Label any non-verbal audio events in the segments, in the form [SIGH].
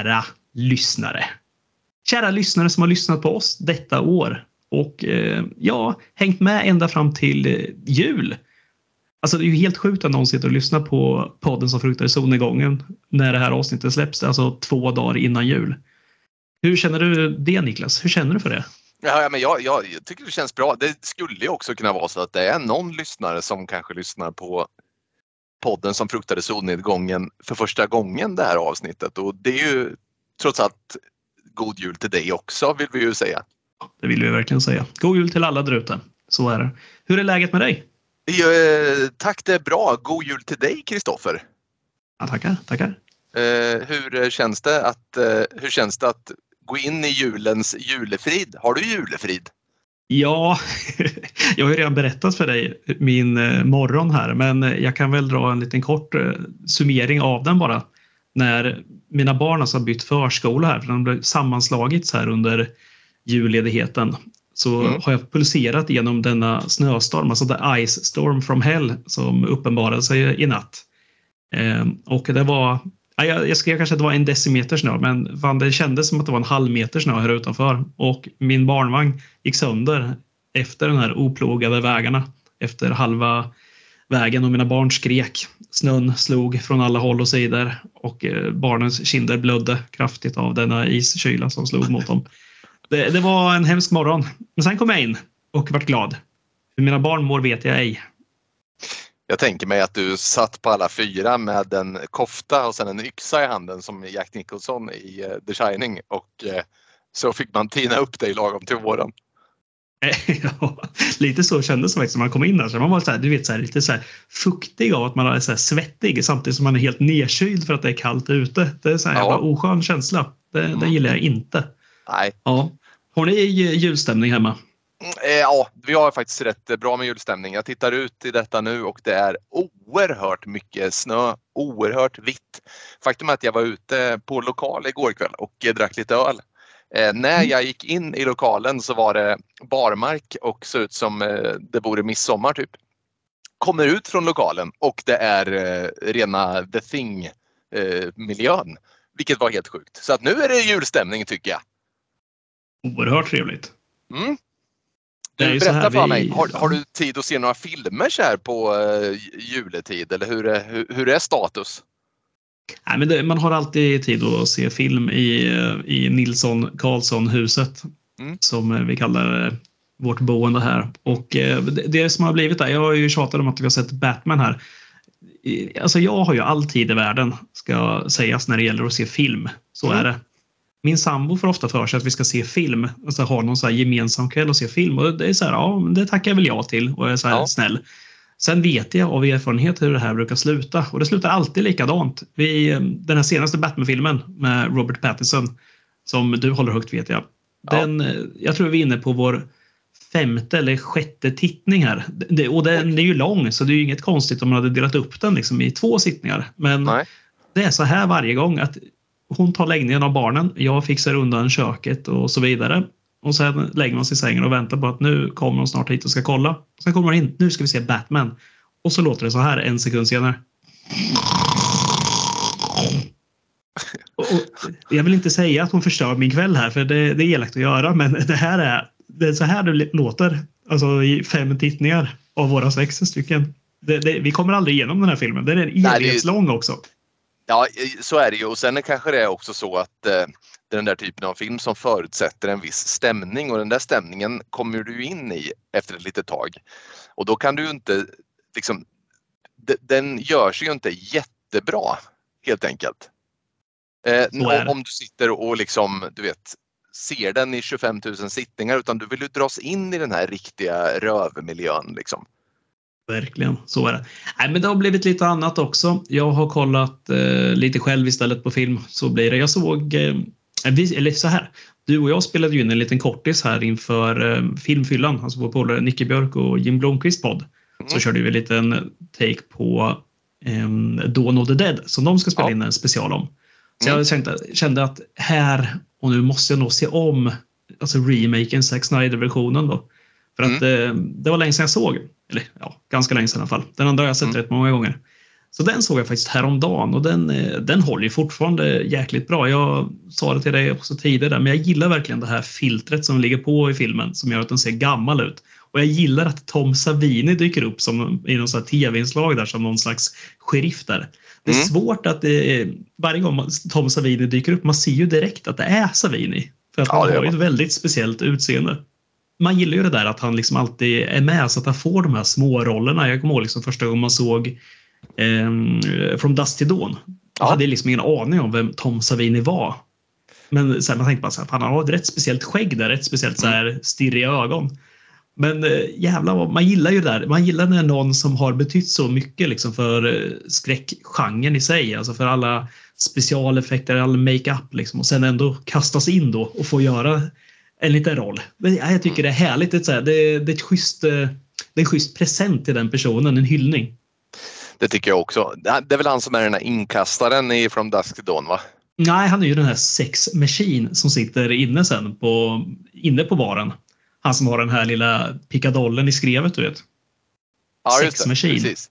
Kära lyssnare! Kära lyssnare som har lyssnat på oss detta år och eh, ja, hängt med ända fram till eh, jul. Alltså det är ju helt sjukt att någon sitter och lyssnar på podden som fruktar solnedgången när det här avsnittet släpps, alltså två dagar innan jul. Hur känner du det Niklas? Hur känner du för det? Ja, men jag, jag, jag tycker det känns bra. Det skulle ju också kunna vara så att det är någon lyssnare som kanske lyssnar på podden som fruktade solnedgången för första gången det här avsnittet och det är ju trots allt god jul till dig också vill vi ju säga. Det vill vi verkligen säga. God jul till alla där ute. Så är det. Hur är läget med dig? Eh, tack, det är bra. God jul till dig Kristoffer. Ja, tackar, tackar. Eh, hur, känns det att, eh, hur känns det att gå in i julens julefrid? Har du julefrid? Ja, [LAUGHS] jag har ju redan berättat för dig min eh, morgon här, men jag kan väl dra en liten kort eh, summering av den bara. När mina barn alltså har bytt förskola här, för de blev sammanslagits här under julledigheten, så mm. har jag pulserat genom denna snöstorm, alltså the ice storm from hell som uppenbarade sig i natt. Ehm, och det var jag, jag skrev kanske att det var en decimeter snö, men fan, det kändes som att det var en halv meter snö här utanför. Och min barnvagn gick sönder efter de här oplogade vägarna. Efter halva vägen och mina barn skrek. Snön slog från alla håll och sidor och eh, barnens kinder blödde kraftigt av denna iskyla som slog mot dem. Det, det var en hemsk morgon. Men sen kom jag in och vart glad. Hur mina barn mår vet jag ej. Jag tänker mig att du satt på alla fyra med en kofta och sen en yxa i handen som Jack Nicholson i uh, The Shining och uh, så fick man tina upp dig lagom till våren. [LAUGHS] ja, lite så kändes det faktiskt när man kom in där. Så man var så här, du vet, så här, lite så här fuktig av att man är så här svettig samtidigt som man är helt nedkyld för att det är kallt ute. Det är så här ja. oskön känsla. Det, mm. Den gillar jag inte. Nej. Ja. Har ni julstämning hemma? Eh, ja, vi har faktiskt rätt bra med julstämning. Jag tittar ut i detta nu och det är oerhört mycket snö, oerhört vitt. Faktum är att jag var ute på lokal igår kväll och drack lite öl. Eh, när mm. jag gick in i lokalen så var det barmark och såg ut som eh, det vore midsommar typ. Kommer ut från lokalen och det är eh, rena The Thing eh, miljön. Vilket var helt sjukt. Så att nu är det julstämning tycker jag. Oerhört trevligt. Mm. Berätta för mig, har, har, du tid att se några filmer så här på uh, juletid eller hur, är, hur, hur är status? Nej, men det, man har alltid tid att se film i, i Nilsson Karlsson-huset mm. som vi kallar vårt boende här. Och eh, det, det som har blivit där, jag har ju tjatat om att vi har sett Batman här. Alltså jag har ju all tid i världen, ska sägas, när det gäller att se film. Så mm. är det min sambo får ofta för sig att vi ska se film, alltså ha någon så här gemensam kväll och se film. Och det är så här, ja, det tackar väl jag till och är så här ja. snäll. Sen vet jag av erfarenhet hur det här brukar sluta och det slutar alltid likadant. Vi, den här senaste Batman-filmen med Robert Pattinson som du håller högt vet jag. Den, ja. Jag tror vi är inne på vår femte eller sjätte tittning här. Det, och den är ju lång så det är ju inget konstigt om man hade delat upp den liksom i två sittningar. Men Nej. det är så här varje gång att hon tar läggningen av barnen, jag fixar undan köket och så vidare. Och sen lägger man sig i sängen och väntar på att nu kommer hon snart hit och ska kolla. Sen kommer hon in, nu ska vi se Batman. Och så låter det så här en sekund senare. Och jag vill inte säga att hon förstör min kväll här, för det, det är elakt att göra, men det här är, det är så här det låter. Alltså i fem tittningar av våra sex stycken. Det, det, vi kommer aldrig igenom den här filmen. Den är evighetslång också. Ja, så är det ju och sen kanske det är också så att eh, den där typen av film som förutsätter en viss stämning och den där stämningen kommer du in i efter ett litet tag. Och då kan du inte, liksom, den görs ju inte jättebra helt enkelt. Eh, om du sitter och liksom, du vet, ser den i 25 000 sittningar utan du vill ju dras in i den här riktiga rövmiljön. Liksom. Verkligen, så är det. Nej, men det har blivit lite annat också. Jag har kollat eh, lite själv istället på film. Så blir det. Jag såg, eh, eller så här, du och jag spelade ju in en liten kortis här inför eh, filmfyllan, alltså vår polare Nicke Björk och Jim Blomqvist podd. Mm. Så körde vi en liten take på eh, Dawn of the Dead som de ska spela ja. in en special om. Så mm. jag kände, kände att här och nu måste jag nog se om alltså remaken, Zack Snyder-versionen då. För att mm. eh, det var länge sedan jag såg. Eller ja, ganska länge sedan i alla fall. Den andra har jag sett mm. rätt många gånger. Så den såg jag faktiskt häromdagen och den, eh, den håller ju fortfarande jäkligt bra. Jag sa det till dig också tidigare, men jag gillar verkligen det här filtret som ligger på i filmen som gör att den ser gammal ut. Och jag gillar att Tom Savini dyker upp som, i någon tv-inslag där som någon slags sheriff där. Det är mm. svårt att det, varje gång Tom Savini dyker upp, man ser ju direkt att det är Savini. För att ja, han har ju ett väldigt speciellt utseende. Man gillar ju det där att han liksom alltid är med så att han får de här små rollerna. Jag kommer ihåg liksom första gången man såg eh, From Dust to Dawn. Jag hade liksom ingen aning om vem Tom Savini var. Men sen man tänkte bara så här, han har ett rätt speciellt skägg där, rätt speciellt så här stirriga ögon. Men eh, jävlar, man gillar ju det där. Man gillar när någon som har betytt så mycket liksom för eh, skräckgenren i sig, alltså för alla specialeffekter, all makeup liksom och sen ändå kastas in då och få göra en liten roll. Men jag tycker det är härligt. Det är, det, det är, ett schysst, eh, det är en schysst present till den personen, en hyllning. Det tycker jag också. Det är väl han som är den här inkastaren i From Dusk to Dawn va? Nej, han är ju den här sex machine som sitter inne sen på, inne på baren. Han som har den här lilla pickadollen i skrevet, du vet. Ja, Sex just det. Machine. Precis.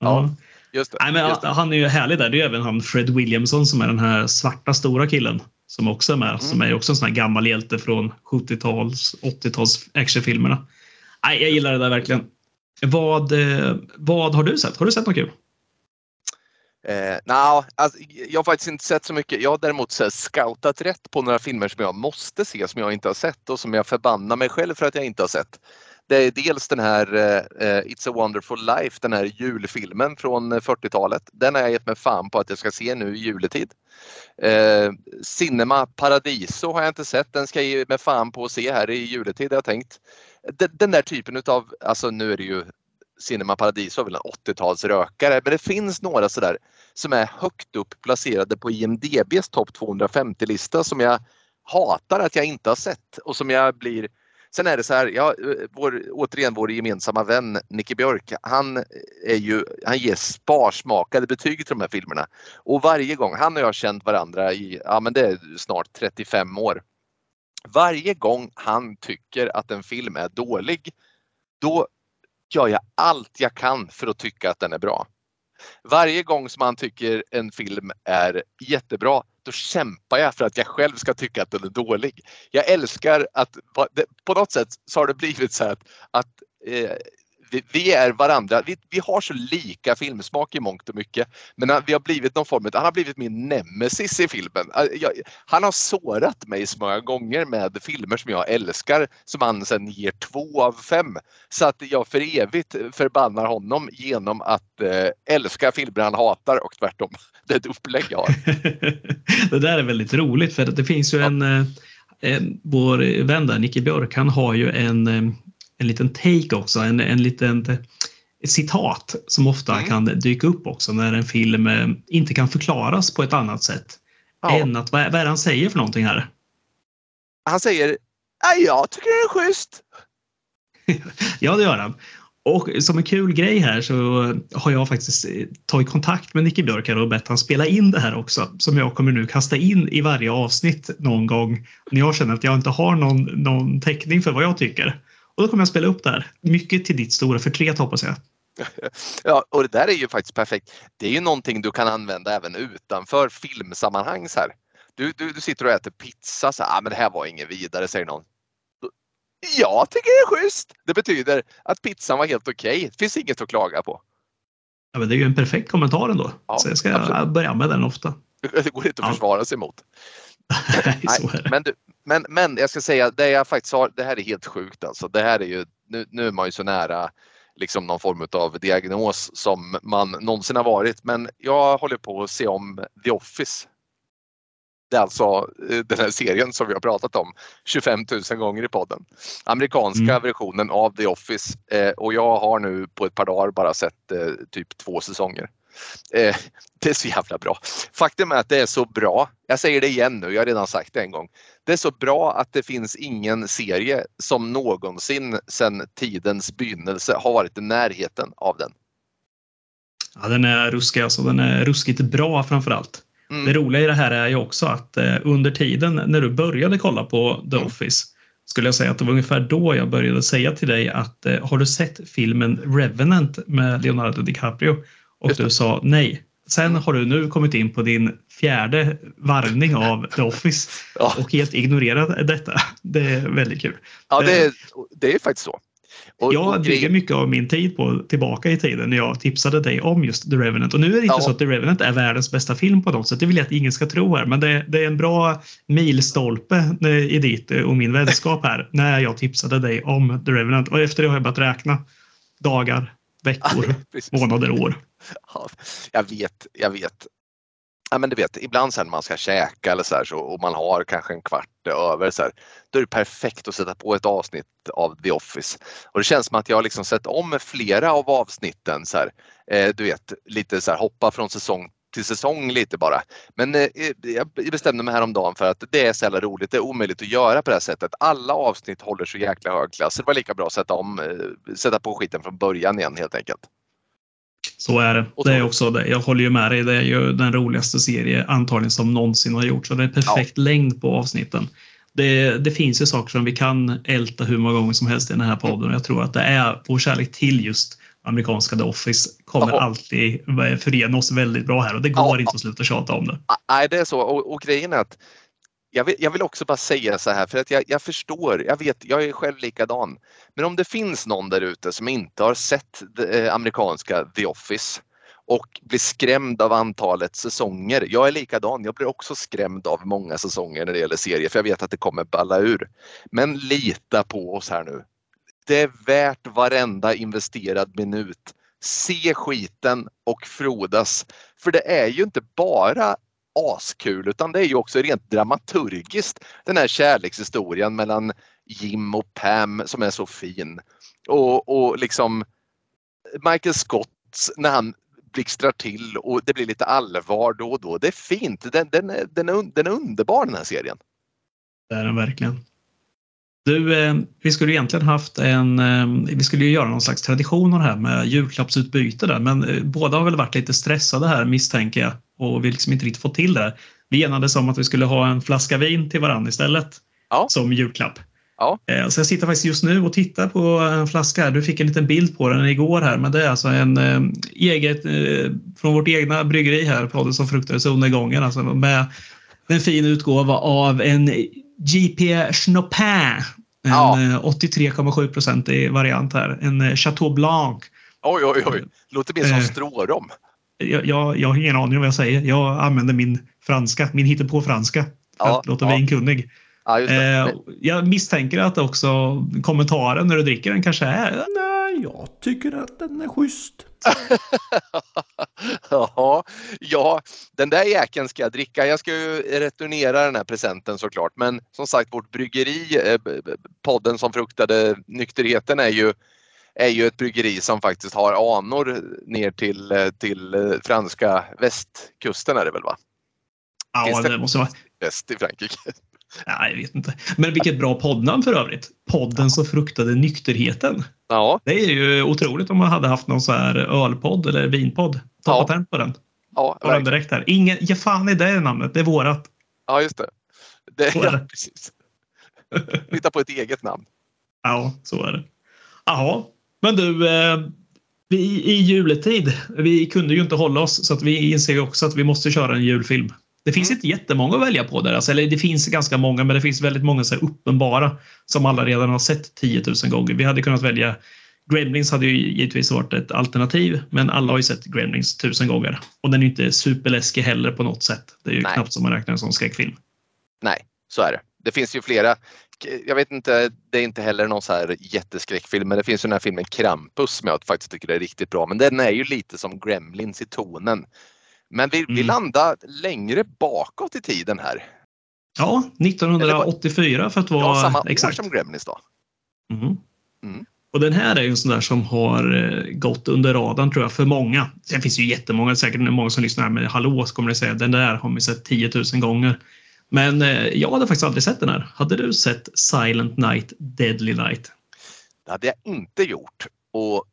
Ja. Just det, Nej, men just. Han är ju härlig där. Det är även han Fred Williamson som är den här svarta stora killen som också är med. Mm. Som är också en sån här gammal hjälte från 70-tals, 80-tals actionfilmerna. Nej, jag gillar det där verkligen. Vad, eh, vad har du sett? Har du sett något kul? Eh, no, alltså, jag har faktiskt inte sett så mycket. Jag har däremot så scoutat rätt på några filmer som jag måste se som jag inte har sett och som jag förbannar mig själv för att jag inte har sett. Det är dels den här eh, It's a wonderful life, den här julfilmen från eh, 40-talet. Den har jag gett mig fan på att jag ska se nu i juletid. Eh, Cinema Paradiso har jag inte sett, den ska jag ge mig fan på att se här i juletid har jag tänkt. Den, den där typen utav, alltså nu är det ju Cinema Paradiso är väl en 80-talsrökare men det finns några sådär som är högt upp placerade på IMDBs topp 250-lista som jag hatar att jag inte har sett och som jag blir Sen är det så här, ja, eh, vår, återigen vår gemensamma vän Nicke Björk, han, är ju, han ger sparsmakade betyg till de här filmerna. Och varje gång, han och jag har känt varandra i, ja men det är snart 35 år. Varje gång han tycker att en film är dålig, då gör jag allt jag kan för att tycka att den är bra. Varje gång som han tycker en film är jättebra, då kämpar jag för att jag själv ska tycka att den är dålig. Jag älskar att på något sätt så har det blivit så att, att eh, vi, vi, är varandra, vi, vi, har så lika filmsmak i mångt och mycket. Men vi har blivit någon form han har blivit min nemesis i filmen. Jag, han har sårat mig så många gånger med filmer som jag älskar som han sen ger två av fem. Så att jag för evigt förbannar honom genom att eh, älska filmer han hatar och tvärtom. Det är ett upplägg jag har. [LAUGHS] det där är väldigt roligt för det finns ju ja. en, eh, vår vän där, Nicke Björk, han har ju en eh, en liten take också, en, en liten ett citat som ofta mm. kan dyka upp också när en film eh, inte kan förklaras på ett annat sätt. Ja. Än att, vad är, vad är det han säger för någonting här? Han säger jag tycker det är schysst. [LAUGHS] ja, det gör han. Och som en kul grej här så har jag faktiskt eh, tagit kontakt med Nicke Björk och bett han spela in det här också. Som jag kommer nu kasta in i varje avsnitt någon gång när jag känner att jag inte har någon, någon täckning för vad jag tycker. Och då kommer jag spela upp det här. Mycket till ditt stora förtret hoppas jag. [LAUGHS] Ja, och det där är ju faktiskt perfekt. Det är ju någonting du kan använda även utanför filmsammanhang. Så här. Du, du, du sitter och äter pizza, så här, ah, men det här var inget vidare, säger någon. Jag tycker det är schysst. Det betyder att pizzan var helt okej. Okay. Det finns inget att klaga på. Ja, men det är ju en perfekt kommentar ändå. Ja, så jag ska absolut. börja med den ofta. [LAUGHS] Det går inte att ja. försvara sig mot. [LAUGHS] Nej, men, du, men, men jag ska säga, det jag faktiskt har, det här är helt sjukt alltså. Det här är ju, nu, nu är man ju så nära liksom någon form av diagnos som man någonsin har varit. Men jag håller på att se om The Office. Det är alltså eh, den här serien som vi har pratat om 25 000 gånger i podden. Amerikanska mm. versionen av The Office eh, och jag har nu på ett par dagar bara sett eh, typ två säsonger. Eh, [LAUGHS] det är så jävla bra. Faktum är att det är så bra. Jag säger det igen nu, jag har redan sagt det en gång. Det är så bra att det finns ingen serie som någonsin sedan tidens begynnelse har varit i närheten av den. Ja, den är ruskig alltså. Den är ruskigt bra framför allt. Mm. Det roliga i det här är ju också att eh, under tiden när du började kolla på The mm. Office skulle jag säga att det var ungefär då jag började säga till dig att eh, har du sett filmen Revenant med Leonardo DiCaprio? Och du sa nej. Sen har du nu kommit in på din fjärde varvning av The Office ja. och helt ignorerat detta. Det är väldigt kul. Ja, det är, det är faktiskt så. Och, jag lägger mycket av min tid på tillbaka i tiden när jag tipsade dig om just The Revenant. Och nu är det inte ja. så att The Revenant är världens bästa film på något sätt. Det vill jag att ingen ska tro här. Men det, det är en bra milstolpe i ditt och min vänskap här när jag tipsade dig om The Revenant. Och efter det har jag börjat räkna dagar, veckor, [LAUGHS] månader, år. Ja, jag vet, jag vet ja, men du vet, ibland sen när man ska käka eller så, här, så och man har kanske en kvart över så här, då är det perfekt att sätta på ett avsnitt av The Office. Och det känns som att jag har liksom sett om flera av avsnitten. Så här, eh, du vet, lite så här, hoppa från säsong till säsong lite bara. Men eh, jag bestämde mig häromdagen för att det är så jävla roligt. Det är omöjligt att göra på det här sättet. Alla avsnitt håller så jäkla hög klass. Det var lika bra att sätta, om, eh, sätta på skiten från början igen helt enkelt. Så är det. Det är också det. Jag håller ju med dig. Det är ju den roligaste serie antagligen som någonsin har gjorts. Så det är perfekt ja. längd på avsnitten. Det, det, finns ju saker som vi kan älta hur många gånger som helst i den här podden. Jag tror att det är vår kärlek till just amerikanska The Office kommer Aha. alltid förena oss väldigt bra här och det går ja. inte att sluta tjata om det. Nej, det är så och, och grejen är att jag vill, jag vill, också bara säga så här för att jag, jag, förstår, jag vet, jag är själv likadan. Men om det finns någon där ute som inte har sett det eh, amerikanska The Office och blir skrämd av antalet säsonger. Jag är likadan, jag blir också skrämd av många säsonger när det gäller serier för jag vet att det kommer balla ur. Men lita på oss här nu. Det är värt varenda investerad minut. Se skiten och frodas. För det är ju inte bara askul utan det är ju också rent dramaturgiskt den här kärlekshistorien mellan Jim och Pam som är så fin. Och, och liksom Michael Scott när han blixtrar till och det blir lite allvar då och då. Det är fint. Den, den, är, den, är, den är underbar den här serien. Det är den verkligen. Du, eh, vi skulle egentligen haft en, eh, vi skulle ju göra någon slags tradition av det här med julklappsutbyte där, men eh, båda har väl varit lite stressade här misstänker jag och vi liksom inte riktigt fått till det. Vi enades om att vi skulle ha en flaska vin till varandra istället ja. som julklapp. Ja. Så jag sitter faktiskt just nu och tittar på en flaska. Här. Du fick en liten bild på den igår här, men det är alltså en eget från vårt egna bryggeri här, podden som fruktades under gången, alltså med en fin utgåva av en JP Schnopin. En ja. 83,7 eh, procent i variant här. En eh, Chateau Blanc. Oj, oj, oj. Låter mer som eh, strårom. Jag, jag, jag har ingen aning om vad jag säger. Jag använder min franska, min hittepå-franska. Ja, låta ja. vinkunnig. Ja, eh, jag misstänker att också kommentaren när du dricker den kanske är Nej, jag tycker att den är schysst. [LAUGHS] ja, ja, den där jäkeln ska jag dricka. Jag ska ju returnera den här presenten såklart. Men som sagt, vårt bryggeri, eh, podden som fruktade nykterheten är ju är ju ett bryggeri som faktiskt har anor ner till, eh, till eh, franska västkusten är det väl va? Ja, det, det måste vara. Väst i Frankrike. Nej, jag vet inte. Men vilket bra poddnamn för övrigt. Podden som fruktade nykterheten. Ja. Det är ju otroligt om man hade haft någon så här ölpodd eller vinpodd. Ta ja. patent på den. Ja, den direkt här. Ingen, ge fan i det namnet, det är vårat. Ja, just det. det, så är det. [LAUGHS] precis. Hitta på ett eget namn. Ja, så är det. Jaha, men du. Eh, vi, I juletid, vi kunde ju inte hålla oss så att vi inser också att vi måste köra en julfilm. Det finns mm. inte jättemånga att välja på där. Alltså, eller det finns ganska många, men det finns väldigt många så uppenbara som alla redan har sett 10 000 gånger. Vi hade kunnat välja Gremlins hade ju givetvis varit ett alternativ, men alla har ju sett Gremlins tusen gånger. Och den är inte superläskig heller på något sätt. Det är ju Nej. knappt som man räknar en sån skräckfilm. Nej, så är det. Det finns ju flera. Jag vet inte, det är inte heller någon så här jätteskräckfilm, men det finns ju den här filmen Krampus som jag faktiskt tycker är riktigt bra. Men den är ju lite som Gremlins i tonen. Men vi, mm. vi landar längre bakåt i tiden här. Ja, 1984 för att vara ja, samma exakt. år som Gremlins då. Mm. Mm. Och den här är ju en sån där som har eh, gått under radarn tror jag för många. Sen finns ju jättemånga, säkert många som lyssnar här med hallå så kommer det säga den där har vi sett 10 000 gånger. Men eh, jag hade faktiskt aldrig sett den här. Hade du sett Silent Night, Deadly Night? Det hade jag inte gjort. Och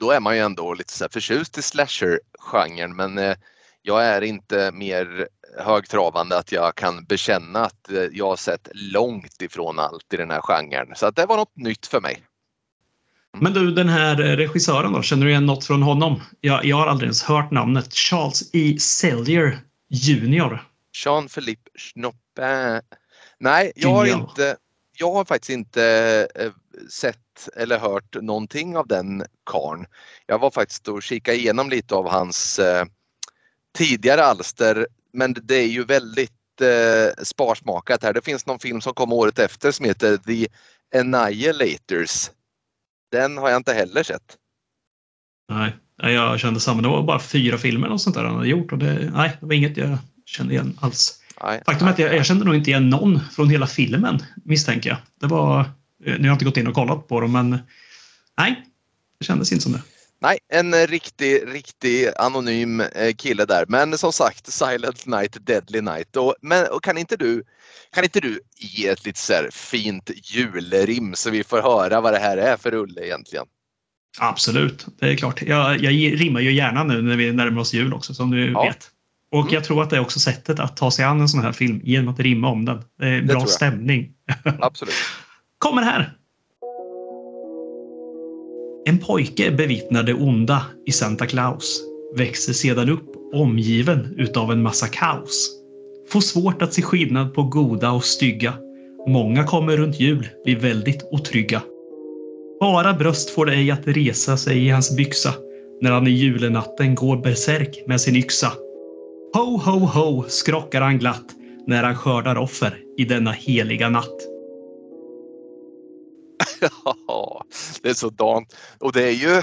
då är man ju ändå lite så här förtjust i slasher-genren men eh, jag är inte mer högtravande att jag kan bekänna att eh, jag har sett långt ifrån allt i den här genren. Så att det var något nytt för mig. Men du, den här regissören då, känner du igen något från honom? Jag, jag har aldrig ens hört namnet. Charles E. Sellier Jr. Jean-Philippe Schnoppe. Nej, jag har, inte, jag har faktiskt inte eh, sett eller hört någonting av den karn. Jag var faktiskt och kikade igenom lite av hans eh, tidigare alster men det är ju väldigt eh, sparsmakat här. Det finns någon film som kom året efter som heter The Annihilators. Den har jag inte heller sett. Nej, jag kände samma. Det var bara fyra filmer och sånt där han hade gjort och det, nej, det var inget jag kände igen alls. Nej, Faktum är att jag, jag, kände nog inte igen någon från hela filmen misstänker jag. Det var, eh, nu har jag inte gått in och kollat på dem men nej, det kändes inte som det. Nej, en riktig, riktig anonym eh, kille där. Men som sagt, Silent Night, Deadly Night. Och, men, och kan, inte du, kan inte du ge ett lite så fint julrim så vi får höra vad det här är för rulle egentligen? Absolut, det är klart. Jag, jag rimmar ju gärna nu när vi närmar oss jul också som du ja. vet. Och mm. jag tror att det är också sättet att ta sig an en sån här film genom att rimma om den. Det är bra stämning. [LAUGHS] Absolut. Kommer här! En pojke bevittnar det onda i Santa Claus, växer sedan upp omgiven utav en massa kaos. Får svårt att se skillnad på goda och stygga. Många kommer runt jul blir väldigt otrygga. Bara bröst får det ej att resa sig i hans byxa när han i julenatten går berserk med sin yxa. Ho, ho, ho skrockar han glatt när han skördar offer i denna heliga natt. [LAUGHS] [LAUGHS] Det är så dant. Och det är ju [COUGHS]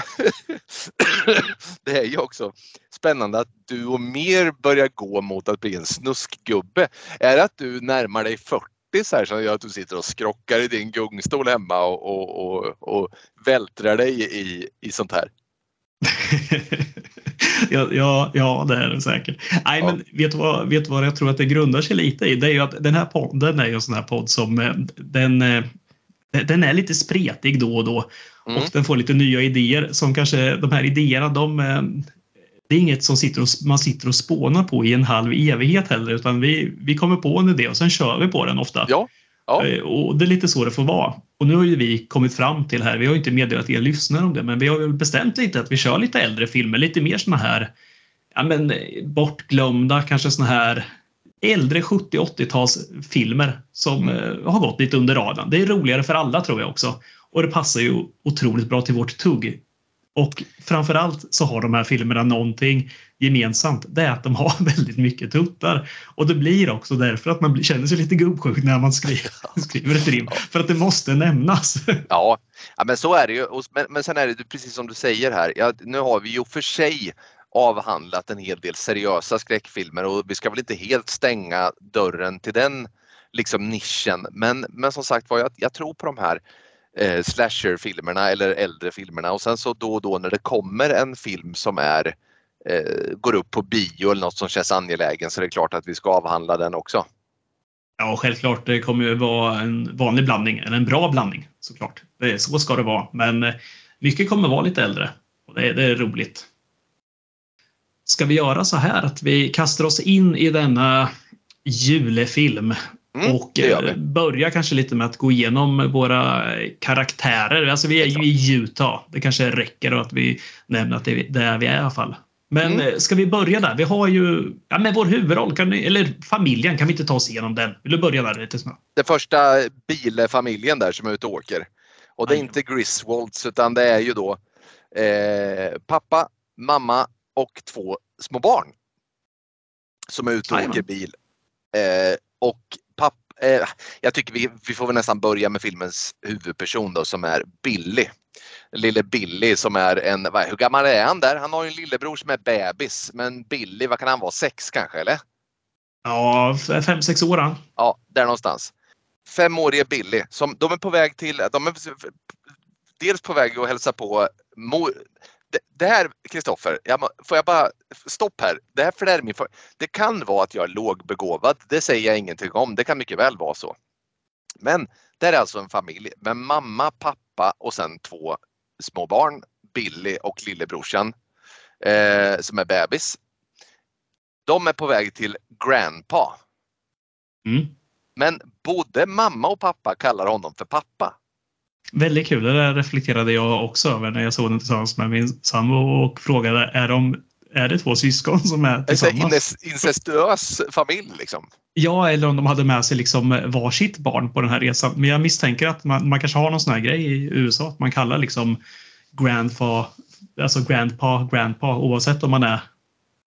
det är ju också spännande att du och mer börjar gå mot att bli en snuskgubbe. Är det att du närmar dig 40 så här som gör att du sitter och skrockar i din gungstol hemma och, och, och, och vältrar dig i, i sånt här? [LAUGHS] ja, ja, ja, det är det säkert. Nej, ja. men vet du, vad, vet du vad jag tror att det grundar sig lite i? Det är ju att den här podden är ju en sån här podd som eh, den eh, den är lite spretig då och då mm. och den får lite nya idéer som kanske de här idéerna de eh, det är inget som sitter och, man sitter och spånar på i en halv evighet heller utan vi, vi kommer på en idé och sen kör vi på den ofta. Ja. Ja. Eh, och det är lite så det får vara. Och nu har ju vi kommit fram till här, vi har inte meddelat er lyssnare om det, men vi har väl bestämt lite att vi kör lite äldre filmer, lite mer såna här ja, men, bortglömda, kanske såna här äldre 70-80-talsfilmer som mm. Eh, har gått lite under radarn. Det är roligare för alla tror jag också. Och det passar ju otroligt bra till vårt tugg. Och framförallt så har de här filmerna någonting gemensamt. Det är att de har [LAUGHS] väldigt mycket tuttar. Och det blir också därför att man känner sig lite gubbsjuk när man skriver, [LAUGHS] [LAUGHS] skriver ett rim. För att det måste nämnas. Ja, ja men så är det ju. Men, men sen är det precis som du säger här. Ja, nu har vi ju för sig avhandlat en hel del seriösa skräckfilmer och vi ska väl inte helt stänga dörren till den liksom nischen. Men, men som sagt var, jag, jag tror på de här eh, slasherfilmerna eller äldre filmerna och sen så då och då när det kommer en film som är eh, går upp på bio eller något som känns angelägen så är det klart att vi ska avhandla den också. Ja, självklart. Det kommer ju vara en vanlig blandning, eller en bra blandning såklart. Det, så ska det vara. Men eh, mycket kommer vara lite äldre och det, det är roligt. Ska vi göra så här att vi kastar oss in i denna julefilm mm, och eh, börjar kanske lite med att gå igenom våra karaktärer. Alltså vi är ju i Utah. Det kanske räcker att vi nämner att det är där vi är i alla fall. Men mm. Eh, ska vi börja där? Vi har ju ja, med vår huvudroll, kan, eller familjen, kan vi inte ta oss igenom den? Vill du börja där lite snabbt? Den första bilfamiljen där som är ute och åker. Och det är inte Griswolds utan det är ju då eh, pappa, mamma, och två små barn. Som är ute och åker bil. Eh, och papp, eh, jag tycker vi, vi får väl nästan börja med filmens huvudperson då som är Billy. Lille Billy som är en, hur gammal är han där? Han har ju en lillebror som är bebis. Men Billy, vad kan han vara? Sex kanske eller? Ja, fem, sex år han. Ja, där någonstans. Femårige Billy. Som, de är på väg till, de är dels på väg att hälsa på mor, det här, Kristoffer, får jag bara stopp här. Det här för det, min för, det kan vara att jag är lågbegåvad. Det säger jag ingenting om. Det kan mycket väl vara så. Men det är alltså en familj med mamma, pappa och sen två små barn. Billy och lillebrorsan eh, som är bebis. De är på väg till grandpa. Mm. Men både mamma och pappa kallar honom för pappa. Väldigt kul. Det där reflekterade jag också över när jag såg den tillsammans med min sambo och frågade är, de, är det två syskon som är tillsammans? En incestuös familj liksom? Ja, eller om de hade med sig liksom varsitt barn på den här resan. Men jag misstänker att man, man kanske har någon sån här grej i USA att man kallar liksom grandpa, alltså grandpa, grandpa oavsett om man är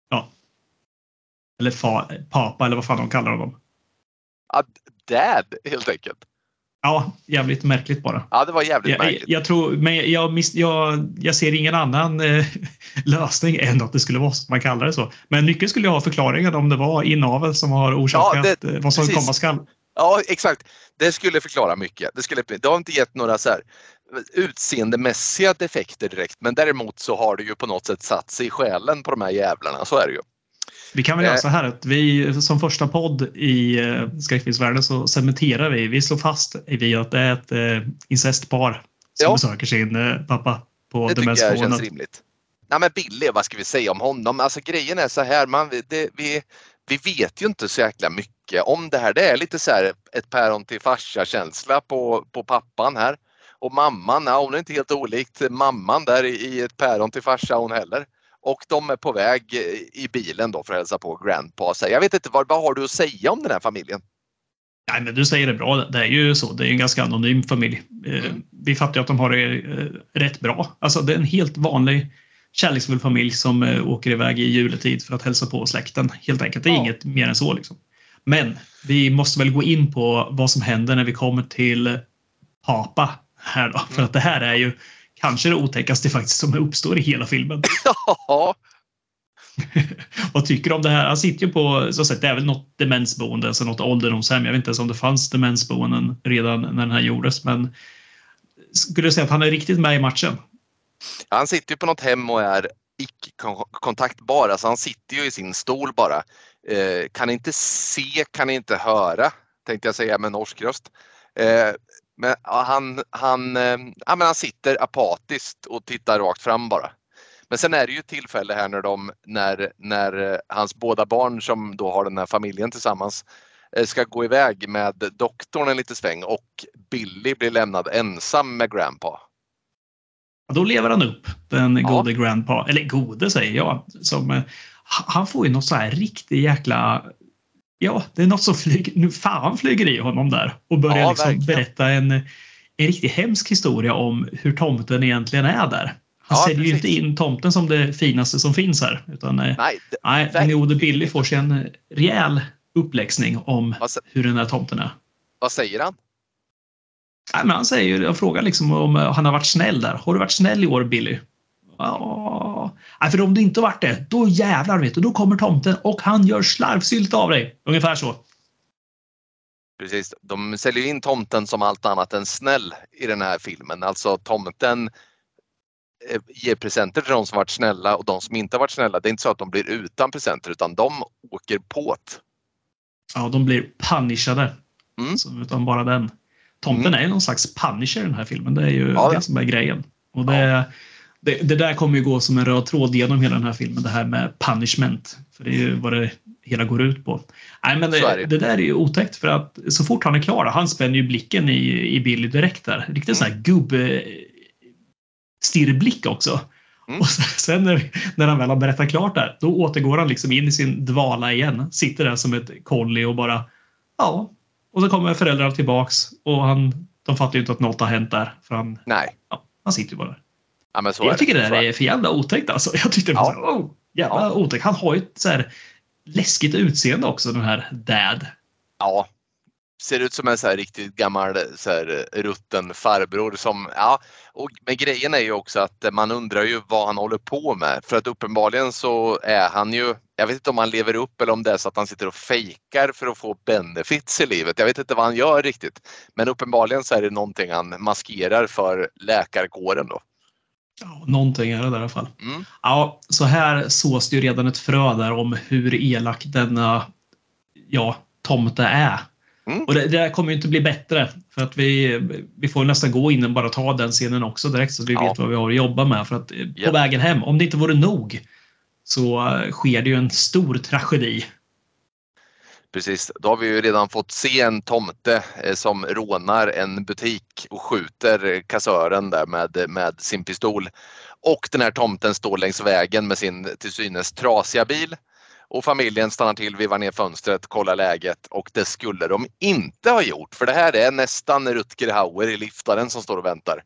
ja, eller fa, papa eller vad fan de kallar dem. Ja, dad helt enkelt. Ja, jävligt märkligt bara. Ja, det var jävligt jag, märkligt. Jag, tror, men jag, jag, jag ser ingen annan eh, [LAUGHS] lösning än att det skulle vara man kallar det så. Men mycket skulle jag ha förklaringen om det var inavel som har orsakat ja, det, vad som precis. komma skall. Ja, exakt. Det skulle förklara mycket. Det, skulle, det har inte gett några så här utseendemässiga defekter direkt, men däremot så har det ju på något sätt satt sig i själen på de här jävlarna. Så är det ju. Vi kan väl göra eh. så här att vi som första podd i eh, skräckfilmsvärlden så cementerar vi, vi slår fast vi att det är ett eh, incestpar som ja. besöker sin pappa på det demensboendet. Det tycker jag känns rimligt. Nej men Billy, vad ska vi säga om honom? Alltså grejen är så här, man, det, vi, vi vet ju inte så jäkla mycket om det här. Det är lite så här ett päron till farsa känsla på, på pappan här. Och mamman, ja, hon är inte helt olikt mamman där i ett päron till farsa hon heller. Och de är på väg i bilen då för att hälsa på Grandpa. Jag vet inte, vad, vad har du att säga om den här familjen? Nej, men du säger det bra. Det är ju så. Det är en ganska anonym familj. Eh, mm. Vi fattar att de har det eh, rätt bra. Alltså, det är en helt vanlig kärleksfull familj som eh, åker iväg i juletid för att hälsa på släkten. Helt enkelt. Det är ja. inget mer än så. Liksom. Men vi måste väl gå in på vad som händer när vi kommer till Papa här då. Mm. För att det här är ju kanske det otäckaste faktiskt som uppstår i hela filmen. [LAUGHS] Ja. [LAUGHS] Vad tycker du om det här? Han sitter ju på, så sagt, det är väl något demensboende, alltså något ålderdomshem. Jag vet inte ens om det fanns demensboenden redan när den här gjordes, men skulle du säga att han är riktigt med i matchen? Han sitter ju på något hem och är icke-kontaktbar, alltså han sitter ju i sin stol bara. Eh, kan inte se, kan inte höra, tänkte jag säga med norsk röst. Eh, men han, han, eh, ja, men han sitter apatiskt och tittar rakt fram bara. Men sen är det ju ett tillfälle här när, de, när, när eh, hans båda barn som då har den här familjen tillsammans eh, ska gå iväg med doktorn en liten sväng och Billy blir lämnad ensam med Grandpa. Då lever han upp, den ja. gode Grandpa. Eller gode säger jag. Som, han får ju något så här riktigt jäkla Ja, det är något som flyger, nu fan flyger i honom där och börjar ja, liksom berätta en, en riktigt hemsk historia om hur tomten egentligen är där. Han ja, säljer ju inte in tomten som det finaste som finns här. Utan, eh, nej, det, nej den gode Billy får sig en rejäl uppläxning om hur den här tomten är. Vad säger han? Nej, men han säger, jag frågar liksom om han har varit snäll där. Har du varit snäll i år Billy? Ja, för om du inte varit det, då jävlar vet du, då kommer tomten och han gör slarvsylt av dig. Ungefär så. Precis, de säljer in tomten som allt annat än snäll i den här filmen. Alltså tomten eh, ger presenter till de som varit snälla och de som inte varit snälla. Det är inte så att de blir utan presenter utan de åker på det. Ja, de blir punishade. Mm. Så, utan bara den. Tomten mm. är ju någon slags punisher i den här filmen. Det är ju ja, det som är grejen. Och det, ja det, det, där kommer ju gå som en röd tråd genom hela den här filmen, det här med punishment. För det är ju vad det hela går ut på. Nej, men det, det. där är ju otäckt för att så fort han är klar, han spänner ju blicken i, i Billy direkt där. Riktigt mm. sån här gubb stirrblick också. Mm. Och sen när, när han väl har berättat klart där, då återgår han liksom in i sin dvala igen. Sitter där som ett kolli och bara ja. Och så kommer föräldrarna tillbaks och han, de fattar ju inte att något har hänt där. För han, Nej. Ja, han sitter ju bara där. Ja, jag tycker det, det där är för jävla otäckt alltså. Jag tyckte det var ja. så oh, jävla ja. otäckt. Han har ju ett så här läskigt utseende också den här Dad. Ja. Ser ut som en så här riktigt gammal så här, rutten farbror som, ja. Och, men grejen är ju också att man undrar ju vad han håller på med. För att uppenbarligen så är han ju, jag vet inte om han lever upp eller om det är så att han sitter och fejkar för att få benefits i livet. Jag vet inte vad han gör riktigt. Men uppenbarligen så är det någonting han maskerar för läkarkåren då. Ja, någonting är det där i alla fall. Mm. Ja, så här sås det ju redan ett frö där om hur elak denna ja, tomte är. Mm. Och det, det där kommer ju inte bli bättre för att vi, vi får nästan gå in och bara ta den scenen också direkt så att vi ja. vet vad vi har att jobba med. För att yeah. på vägen hem, om det inte vore nog, så sker det ju en stor tragedi. Precis, då har vi ju redan fått se en tomte eh, som rånar en butik och skjuter kassören där med, med sin pistol. Och den här tomten står längs vägen med sin till synes trasiga bil. Och familjen stannar till, vivar ner fönstret, kollar läget och det skulle de inte ha gjort för det här är nästan Rutger Hauer i liftaren som står och väntar.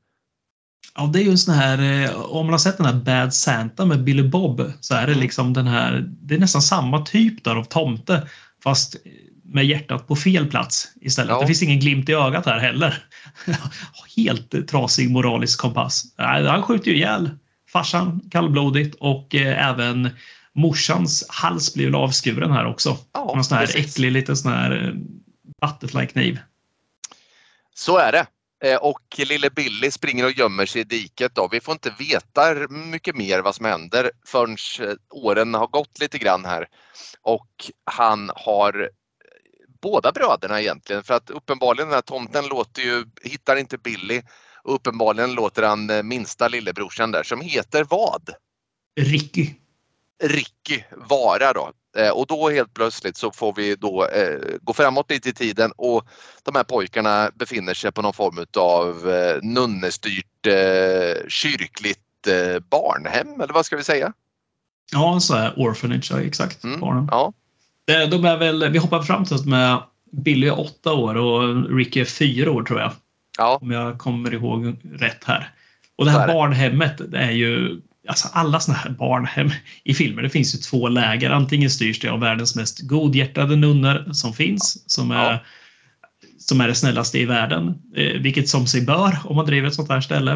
Ja, det är ju en sån här, eh, om man har sett den här Bad Santa med Billy Bob så är det mm. liksom den här, det är nästan samma typ där av tomte fast med hjärtat på fel plats istället. Ja. Det finns ingen glimt i ögat här heller. [LAUGHS] Helt trasig moralisk kompass. Han skjuter ju ihjäl farsan kallblodigt och eh, även morsans hals blir avskuren här också. Ja, en sån här precis. äcklig liten sån här eh, butterflykniv. Så är det. Eh, och lille Billy springer och gömmer sig i diket. Då. Vi får inte veta mycket mer vad som händer förrän eh, åren har gått lite grann här. Och han har eh, båda bröderna egentligen för att uppenbarligen den här tomten låter ju, hittar inte Billy och uppenbarligen låter han minsta lillebrorsan där som heter vad? Ricky. Ricky vara då. Eh, och då helt plötsligt så får vi då eh, gå framåt lite i tiden och de här pojkarna befinner sig på någon form av eh, nunnestyrt eh, kyrkligt eh, barnhem eller vad ska vi säga? Ja, så är orphanage, ja, exakt. Mm, barnen. Ja. De är väl, vi hoppar fram till med Billy är åtta år och Ricky är fyra år tror jag. Ja. Om jag kommer ihåg rätt här. Och det här barnhemmet det är ju alltså alla såna här barnhem i filmer, det finns ju två läger. Antingen styrs det av världens mest godhjärtade nunnor som finns, som är, ja. som är det snällaste i världen, eh, vilket som sig bör om man driver ett sånt här ställe.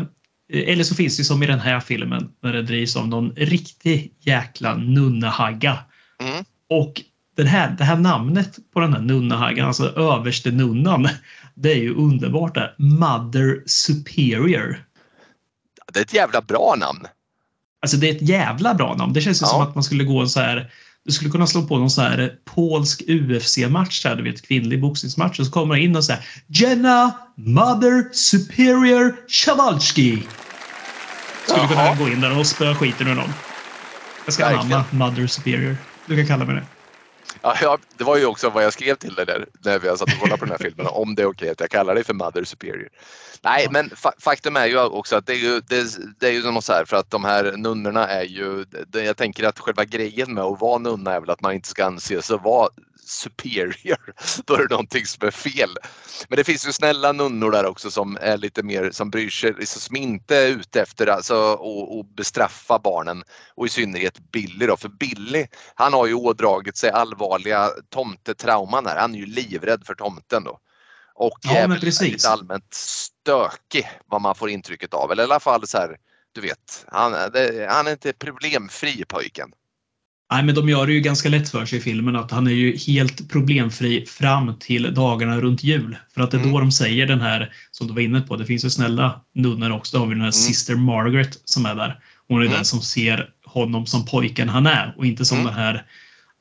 Eh, eller så finns det som i den här filmen, när det drivs av någon riktig jäkla nunnehagga. Mm. Och den här, det här namnet på den här nunnehaggan, alltså överste nunnan, det är ju underbart. Där. Mother Superior. Det är ett jävla bra namn. Alltså det är ett jävla bra namn. Det känns ju ja. som att man skulle gå en så här du skulle kunna slå på någon så här polsk UFC-match, du vet, kvinnlig boxningsmatch och så kommer in och säger Jenna Mother Superior Chawalski. Skulle Jaha. kunna gå in där och spöa skiten ur någon. Jag ska anamma Mother Superior. Du kan kalla mig det. Ja, det var ju också vad jag skrev till dig där när vi satt och kollade på den här filmen. Om det är okej okay att jag kallar dig för Mother Superior. Nej, men fa faktum är ju också att det är ju, det, det är ju något så här för att de här nunnorna är ju, det, jag tänker att själva grejen med att vara nunna är väl att man inte ska anses vara superior. [LAUGHS] Då är det någonting som är fel. Men det finns ju snälla nunnor där också som är lite mer som bryr sig, liksom, som inte är ute efter alltså, att bestraffa barnen och i synnerhet Billy då. För Billy han har ju ådragit sig allvarliga tomtetrauman här. Han är ju livrädd för tomten då. Och ja, är lite allmänt stökig vad man får intrycket av. Eller i alla fall så här, du vet, han, det, han är inte problemfri pojken. Nej, men de gör det ju ganska lätt för sig i filmen att han är ju helt problemfri fram till dagarna runt jul. För att det är då mm. de säger den här, som du var inne på, det finns ju snälla nunnor också. Då har vi den här mm. Sister Margaret som är där. Hon är mm. den som ser honom som pojken han är och inte som mm. den här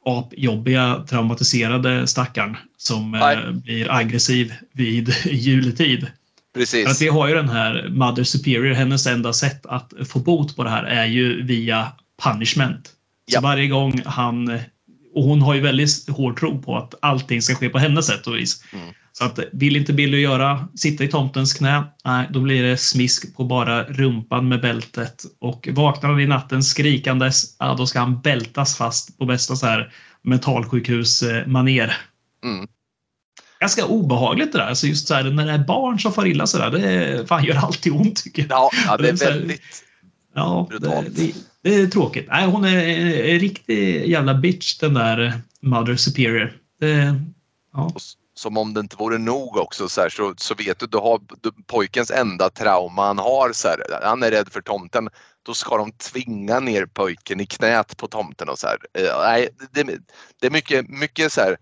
apjobbiga traumatiserade stackaren som eh, blir aggressiv vid [LAUGHS] juletid. Precis. För att vi har ju den här Mother Superior, hennes enda sätt att få bot på det här är ju via punishment. Så varje gång han... Och hon har ju väldigt hård tro på att allting ska ske på hennes sätt och vis. Mm. Så att vill inte Billy göra, sitta i tomtens knä, nej, då blir det smisk på bara rumpan med bältet. Och vaknar han i natten skrikandes, ja, då ska han bältas fast på bästa så här mentalsjukhus-maner. Mm. Ganska obehagligt det där. Alltså just så här, när det är barn som far illa sådär, det fan gör alltid ont tycker jag. Ja, ja det är [LAUGHS] väldigt ja, brutalt. Det, det, det är tråkigt. Nej, hon är en riktig jävla bitch den där Mother Superior. Det, ja. Som om det inte vore nog också så, här, så, så vet du, du har du, pojkens enda trauma han har. Så här, han är rädd för tomten. Då ska de tvinga ner pojken i knät på tomten och så här. Eh, nej, det, det är mycket, mycket så här,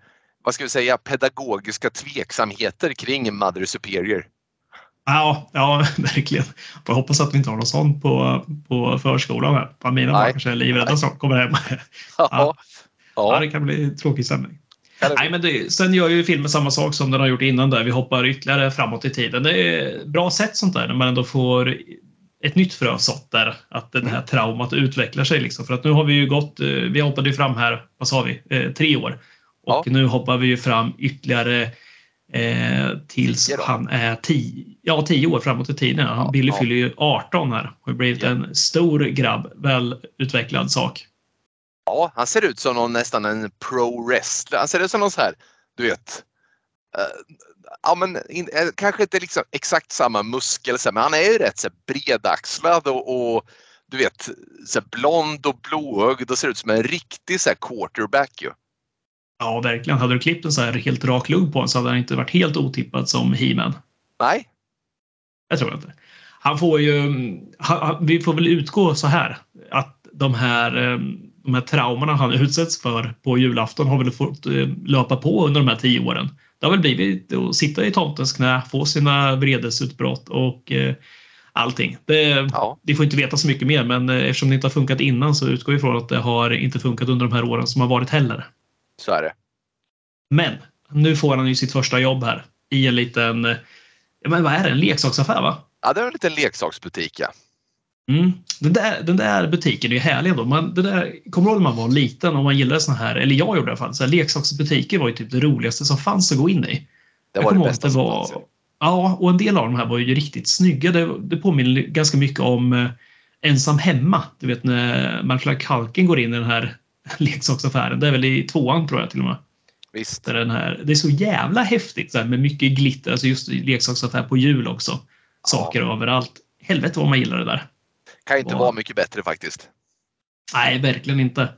vad ska vi säga, pedagogiska tveksamheter kring Mother Superior. Ja, ja, [LAUGHS] verkligen. Jag hoppas att vi inte har någon sån på, på förskolan. Här. Mina barn kanske är livrädda som kommer hem. [LAUGHS] Ja. Ja. ja. det kan bli tråkig stämning. Nej, men det, sen gör ju filmen samma sak som den har gjort innan där. Vi hoppar ytterligare framåt i tiden. Det är bra sätt sånt där när man ändå får ett nytt frö sått där. Att det här mm. traumat utvecklar sig. Liksom. För att nu har vi ju gått, eh, vi hoppade ju fram här, vad sa vi, eh, tre år. Och ja. nu hoppar vi ju fram ytterligare eh, tills han är 10 ja, tio år framåt i tiden. Han, ja, Billy ja. fyller ju 18 här och har blivit en stor grabb. Välutvecklad sak. Ja, han ser ut som någon, nästan en pro-wrestler. Han ser ut som någon så här, du vet, uh, ja, men, in, eh, kanske inte liksom exakt samma muskel, men han är ju rätt så bredaxlad och, och du vet, så blond och blåögd och ser ut som en riktig så quarterback ju. Ja, verkligen. Hade du klippt en så här helt rak lugg på honom så hade han inte varit helt otippad som He-Man. Nej. Jag tror inte. Han får ju... Han, vi får väl utgå så här att de här, eh, de här traumorna han utsätts för på julafton har väl fått eh, löpa på under de här tio åren. Det har väl blivit att sitta i tomtens knä, få sina vredesutbrott och eh, allting. Det, ja. Vi får inte veta så mycket mer men eftersom det inte har funkat innan så utgår vi ifrån att det har inte funkat under de här åren som har varit heller. Så är det. Men nu får han ju sitt första jobb här i en liten, men vad är det, en leksaksaffär va? Ja, det är en liten leksaksbutik ja. Mm. Den, där, den där butiken är ju härlig då. Man, det där, kommer du ihåg när man var liten och man gillade såna här, eller jag gjorde det i alla fall, så här, leksaksbutiker var ju typ det roligaste som fanns att gå in i. Det var det bästa det var, som fanns. Ja, och en del av de här var ju riktigt snygga. Det, det påminner ganska mycket om eh, Ensam hemma. Du vet när Macaulay Culkin går in i den här [LAUGHS] leksaksaffären. Det är väl i tvåan tror jag till och med. Visst. Den här, det är så jävla häftigt så här, med mycket glitter. Alltså just leksaksaffär på jul också. Saker ja. överallt. Helvete vad man gillar det där. Kan inte och, vara mycket bättre faktiskt. Nej, verkligen inte.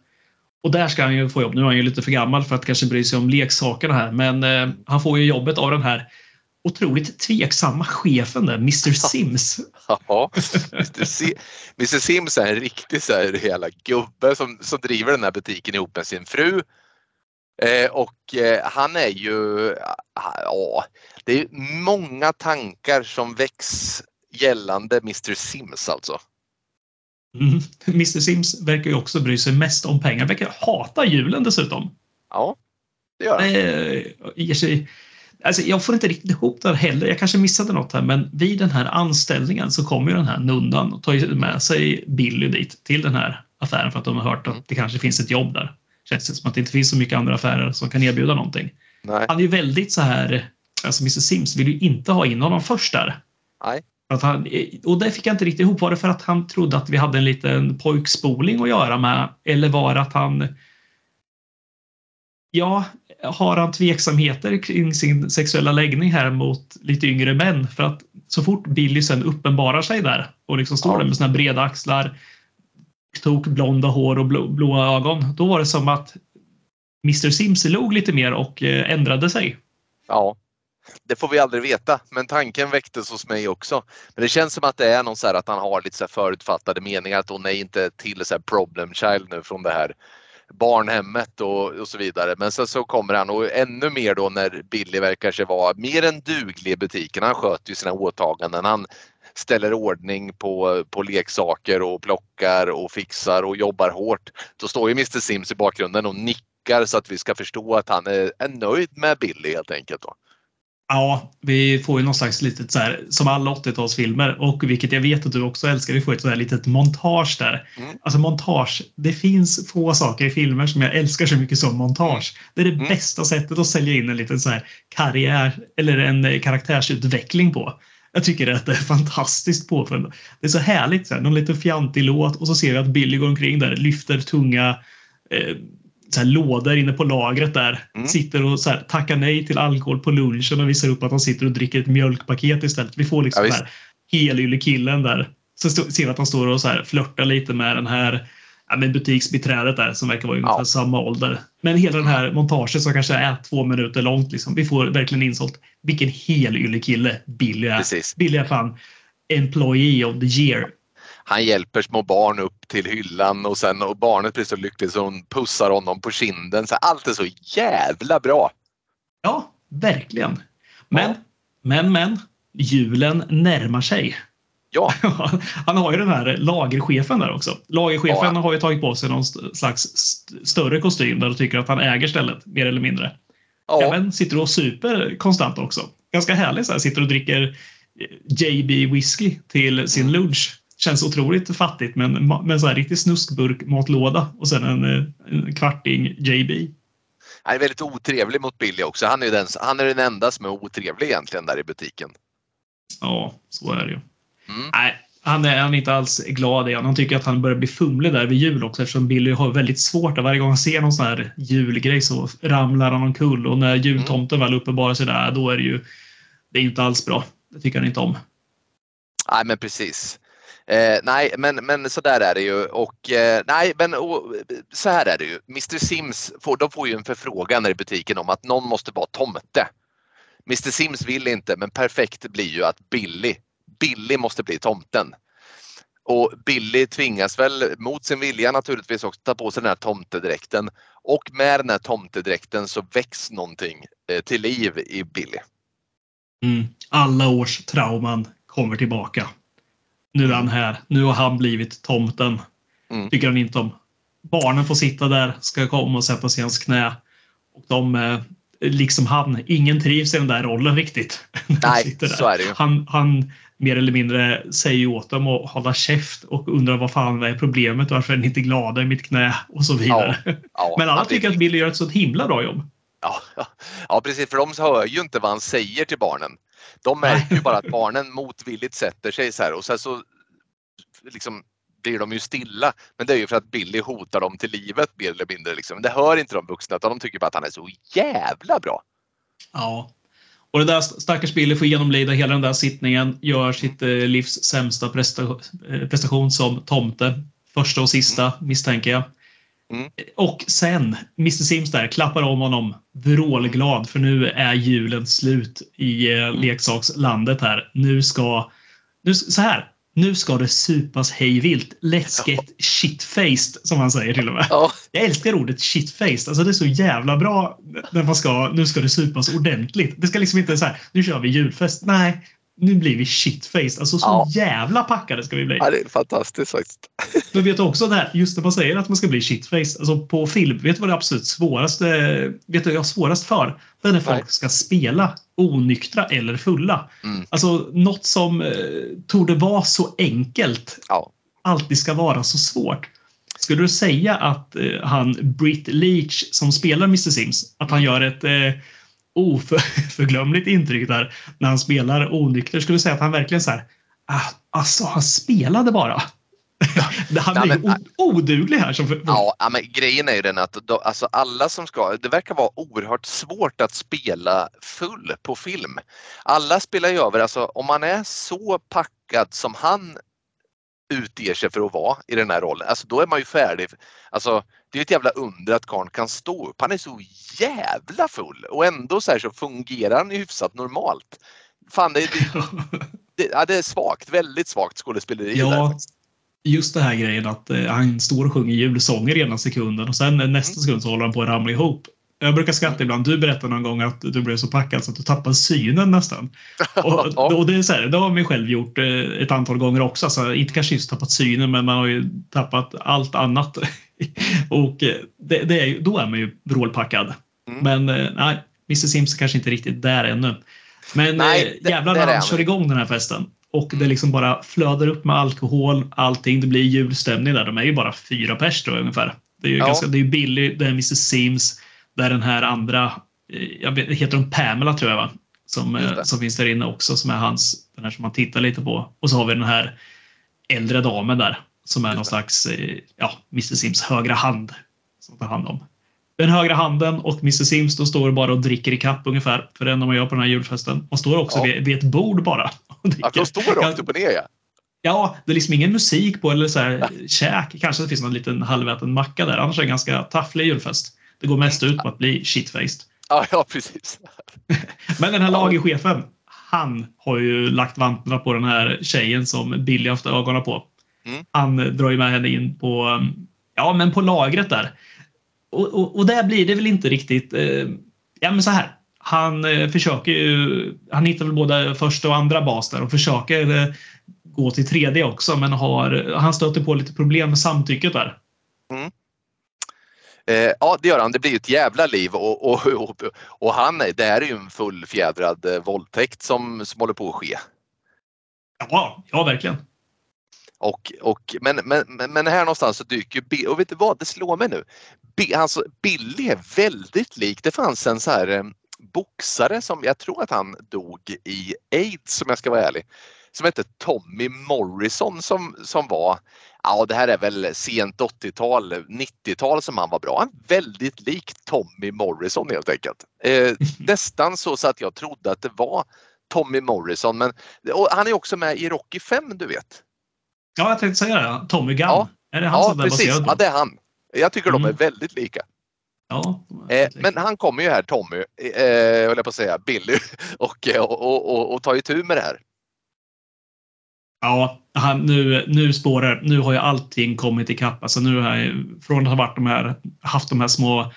Och där ska han ju få jobb. Nu är han ju lite för gammal för att kanske bry sig om leksakerna här, men eh, han får ju jobbet av den här otroligt tveksamma chefen där, Mr Sims. Ja, Mr, si Mr Sims är en riktig så här hela gubbe som, som driver den här butiken ihop med sin fru. Eh, och eh, han är ju, ja, det är många tankar som väcks gällande Mr Sims alltså. Mm. Mr Sims verkar ju också bry sig mest om pengar. Verkar hata julen dessutom. Ja, det gör han. Eh, ger sig Alltså, jag får inte riktigt ihop det heller. Jag kanske missade något här, men vid den här anställningen så kommer ju den här nundan och tar med sig Billy dit till den här affären för att de har hört att det kanske finns ett jobb där. Känns det som att det inte finns så mycket andra affärer som kan erbjuda någonting. Nej. Han är ju väldigt så här, alltså Mr Sims vill ju inte ha in honom först där. Nej. Att han, och det fick jag inte riktigt ihop. Var det för att han trodde att vi hade en liten pojkspoling att göra med? Eller var det att han Ja, har han tveksamheter kring sin sexuella läggning här mot lite yngre män? För att så fort Billy sen uppenbarar sig där och liksom står ja. där med sina breda axlar, tok blonda hår och blå, blåa ögon, då var det som att Mr Sims log lite mer och eh, ändrade sig. Ja, det får vi aldrig veta, men tanken väcktes hos mig också. Men det känns som att det är någon så här att han har lite så förutfattade meningar att hon är inte till så problem child nu från det här barnhemmet och, och så vidare. Men sen så kommer han och ännu mer då när Billy verkar sig vara mer än duglig i butiken. Han sköter ju sina åtaganden. Han ställer ordning på, på leksaker och plockar och fixar och jobbar hårt. Då står ju Mr Sims i bakgrunden och nickar så att vi ska förstå att han är, är nöjd med Billy helt enkelt. Då. Ja, vi får ju någon slags litet så här, som alla 80-talsfilmer och vilket jag vet att du också älskar, vi får ett så här litet montage där. Mm. Alltså montage, det finns få saker i filmer som jag älskar så mycket som montage. Det är det mm. bästa sättet att sälja in en liten så här karriär eller en karaktärsutveckling på. Jag tycker att det är fantastiskt påfund. Det är så härligt, så här, någon liten fjantig låt och så ser vi att Billy går omkring där, lyfter tunga eh, så här lådor inne på lagret där. Mm. Sitter och så här, tackar nej till alkohol på lunchen och visar upp att han sitter och dricker ett mjölkpaket istället. Vi får liksom ja, den killen där. Så ser vi att han står och så här flörtar lite med den här ja, med butiksbiträdet där som verkar vara ungefär ja. samma ålder. Men hela den här montaget som kanske är två minuter långt. Liksom, vi får verkligen insålt vilken helylle kille Billy är. Precis. Billy är fan employee of the year han hjälper små barn upp till hyllan och sen och barnet blir så lyckligt så hon pussar honom på kinden. Så allt är så jävla bra. Ja, verkligen. Men, ja. men, men, julen närmar sig. Ja. [LAUGHS] Han har ju den här lagerchefen där också. Lagerchefen ja. har ju tagit på sig någon slags större kostym där de tycker att han äger stället, mer eller mindre. Ja. Även sitter och super konstant också. Ganska härligt så här, sitter och dricker JB whisky till sin mm. lunch känns otroligt fattigt men en sån här riktig snuskburk matlåda och sen en, en kvarting JB. han är väldigt otrevlig mot Billy också. Han är, den, han är den enda som är otrevlig egentligen där i butiken. Ja, så är det ju. Mm. Nej, han är, han är inte alls glad igen. Han tycker att han börjar bli fumlig där vid jul också eftersom Billy har väldigt svårt att varje gång han ser någon sån här julgrej så ramlar han omkull och när jultomten väl uppenbarar sig där då är det ju det är inte alls bra. Det tycker han inte om. Nej men precis. Eh, nej, men, men så där är det ju och eh, nej, men och, så här är det ju. Mr Sims får, de får ju en förfrågan i butiken om att någon måste vara tomte. Mr Sims vill inte, men perfekt blir ju att Billy, Billy måste bli tomten. Och Billy tvingas väl mot sin vilja naturligtvis också ta på sig den här tomtedräkten och med den här tomtedräkten så väcks någonting eh, till liv i Billy. Mm. Alla års trauman kommer tillbaka. Nu är han här. Nu har han blivit tomten. Mm. Tycker han inte om. Barnen får sitta där, ska komma och sätta sig i hans knä. Och de, eh, liksom han, ingen trivs i den där rollen riktigt. [LAUGHS] Nej, så är det ju. Han, han mer eller mindre säger åt dem att hålla käft och undrar vad fan är problemet? Varför är ni inte glada i mitt knä? Och så vidare. Ja, ja, [LAUGHS] Men alla tycker att Billy gör ett så himla bra jobb. Ja, [LAUGHS] ja, precis. För de hör ju inte vad han säger till barnen. De märker ju [LAUGHS] bara att barnen motvilligt sätter sig så här och sen så liksom blir de ju stilla. Men det är ju för att Billy hotar dem till livet mer eller mindre. Liksom. Det hör inte de vuxna utan de tycker bara att han är så jävla bra. Ja. Och det där stackars Billy får genomlida hela den där sittningen, gör sitt eh, livs sämsta eh, prestation som tomte. Första och sista misstänker jag. Mm. Och sen, Mr Sims där klappar om honom vrålglad för nu är julen slut i eh, mm. leksakslandet här. Nu ska... Nu, så här, nu ska det supas hejvilt. Let's get shitfaced, som han säger till och med. Ja. Jag älskar ordet shitfaced. Alltså det är så jävla bra när man ska, nu ska det supas ordentligt. Det ska liksom inte så här, nu kör vi julfest. Nej, nu blir vi shitfaced. Alltså så ja. jävla packade ska vi bli. Ja, det är fantastiskt faktiskt. [LAUGHS] Men vet du också det här, just när man säger att man ska bli shitfaced, alltså på film, vet du vad det absolut svåraste, vet du vad jag har svårast för? Det är när folk ska spela onyktra eller fulla. Mm. Alltså något som eh, torde vara så enkelt ja. alltid ska vara så svårt. Skulle du säga att eh, han Britt Leach som spelar Mr Sims, att han gör ett eh, oförglömligt intryck där när han spelar onykter. Skulle säga att han verkligen så här, ah, alltså han spelade bara. han är ja, oduglig här. Som för... ja, men grejen är ju den att då, alltså alla som ska, det verkar vara oerhört svårt att spela full på film. Alla spelar ju över, alltså om man är så packad som han utger sig för att vara i den här rollen, alltså då är man ju färdig. Alltså det är ett jävla under att karln kan stå upp. Han är så jävla full och ändå så, här så fungerar han hyfsat normalt. Fan, det, det, [LAUGHS] det, ja, det är svagt, väldigt svagt skådespeleri. Ja, där. just det här grejen att eh, han står och sjunger julsånger ena sekunden och sen nästa mm. sekund så håller han på att ramla ihop. Jag brukar skratta ibland. Du berättade någon gång att du blev så packad så att du tappade synen nästan. Och, [LAUGHS] och det, är så här, det har man själv gjort eh, ett antal gånger också. Alltså, inte kanske just tappat synen, men man har ju tappat allt annat. [LAUGHS] och eh, det, det är, då är man ju vrålpackad. Mm. Men eh, nej, Mr Sims är kanske inte riktigt där ännu. Men nej, det, jävlar när han kör igång den här festen. Och det liksom bara flödar upp med alkohol, allting. Det blir julstämning där. De är ju bara fyra pers då ungefär. Det är ju ja. ganska, det är Billy, det är Mr Sims, där den här andra, eh, jag vet, heter hon Pamela tror jag va? Som, eh, som finns där inne också, som är hans, den här som man tittar lite på. Och så har vi den här äldre damen där som är någon slags, eh, ja, Mr Sims högra hand som tar hand om. Den högra handen och Mr Sims då står bara och dricker i kapp ungefär. För det enda man gör på den här julfesten. Man står också ja. vid, vid, ett bord bara. Och dricker. De står rakt upp och ner ja. Ja, det är liksom ingen musik på eller så här, käk. Kanske det finns någon liten halväten macka där. Annars är det en ganska tafflig julfest. Det går mest ut på att bli shitfaced. Ja, ja precis. [LAUGHS] Men den här lagerchefen, han har ju lagt vantarna på den här tjejen som Billy haft ögonen på. Mm. Han drar ju med henne in på, ja, men på lagret där. Och, och, och där blir det väl inte riktigt... Eh, ja, men så här. Han eh, försöker ju... Han hittar väl både första och andra bas där och försöker eh, gå till tredje också, men har, han stöter på lite problem med samtycket där. Mm. Eh, ja, det gör han. Det blir ett jävla liv och, och, och, och han, det här är ju en fullfjädrad eh, våldtäkt som, som håller på att ske. Ja, ja verkligen. Och, och, men, men, men här någonstans så dyker Billy, och vet du vad, det slår mig nu. Alltså, Billy är väldigt lik, det fanns en så här eh, boxare som jag tror att han dog i aids om jag ska vara ärlig. Som hette Tommy Morrison som, som var, ja det här är väl sent 80-tal, 90-tal som han var bra. Han är väldigt lik Tommy Morrison helt enkelt. Eh, [LAUGHS] nästan så, så att jag trodde att det var Tommy Morrison men han är också med i Rocky 5 du vet. Ja, jag tänkte säga det. Tommy Gunn. Ja, är det han ja, som är precis. Ja, det är han. Jag tycker mm. de är mm. väldigt lika. Ja, eh, men han kommer ju här Tommy, eh, höll jag på att säga, Billy [LAUGHS] och, och, och, och tar ju tur med det här. Ja, han, nu, nu spårar Nu har ju allting kommit ikapp. Alltså nu har jag, från att ha varit de här, haft de här små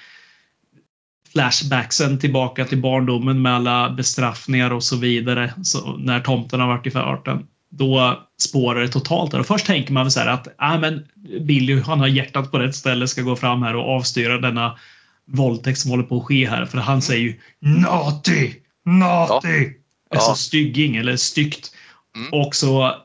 flashbacksen tillbaka till barndomen med alla bestraffningar och så vidare. Så när tomten har varit i farten. Då spårar det totalt. Där. Och först tänker man så här att ah, men Billy han har hjärtat på rätt ställe, ska gå fram här och avstyra denna våldtäkt som håller på att ske här. För han säger ju Naughty! Naughty! Ja. Alltså stygging eller styggt. Mm. Och så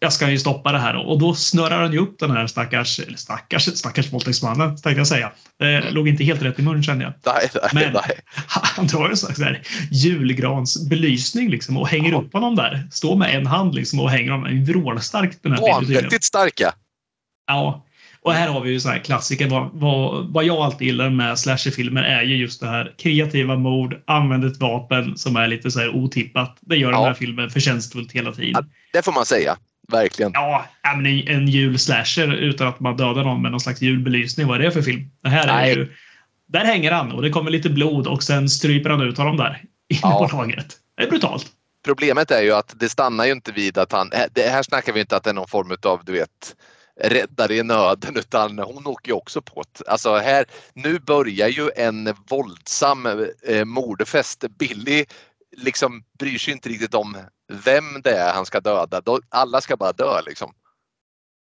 jag ska ju stoppa det här. Och då snurrar han ju upp den här stackars, eller stackars, stackars våldtäktsmannen, tänkte jag säga. Det mm. låg inte helt rätt i mun kände jag. Nej, nej, Men nej. [LAUGHS] han drar en slags julgransbelysning liksom och hänger ja. upp honom där. Står med en hand liksom och hänger honom. Vrålstarkt den här Vanvettigt starka. Ja. Och här har vi ju så här klassiker. Vad, vad, vad jag alltid gillar med slasherfilmer är ju just det här kreativa mord, använd ett vapen som är lite så här otippat. Det gör ja. den här filmen förtjänstfullt hela tiden. Det får man säga. Verkligen. Ja, men en julslasher utan att man dödar någon med någon slags julbelysning. Vad är det för film? Det här Nej. är ju... Där hänger han och det kommer lite blod och sen stryper han ut honom där [LAUGHS] inne ja. på lagret. Det är brutalt. Problemet är ju att det stannar ju inte vid att han... Det här snackar vi inte att det är någon form av, du vet, räddare i nöden utan hon åker ju också på det. Alltså här, nu börjar ju en våldsam eh, mordfest. Billy liksom bryr sig inte riktigt om vem det är han ska döda. Alla ska bara dö liksom.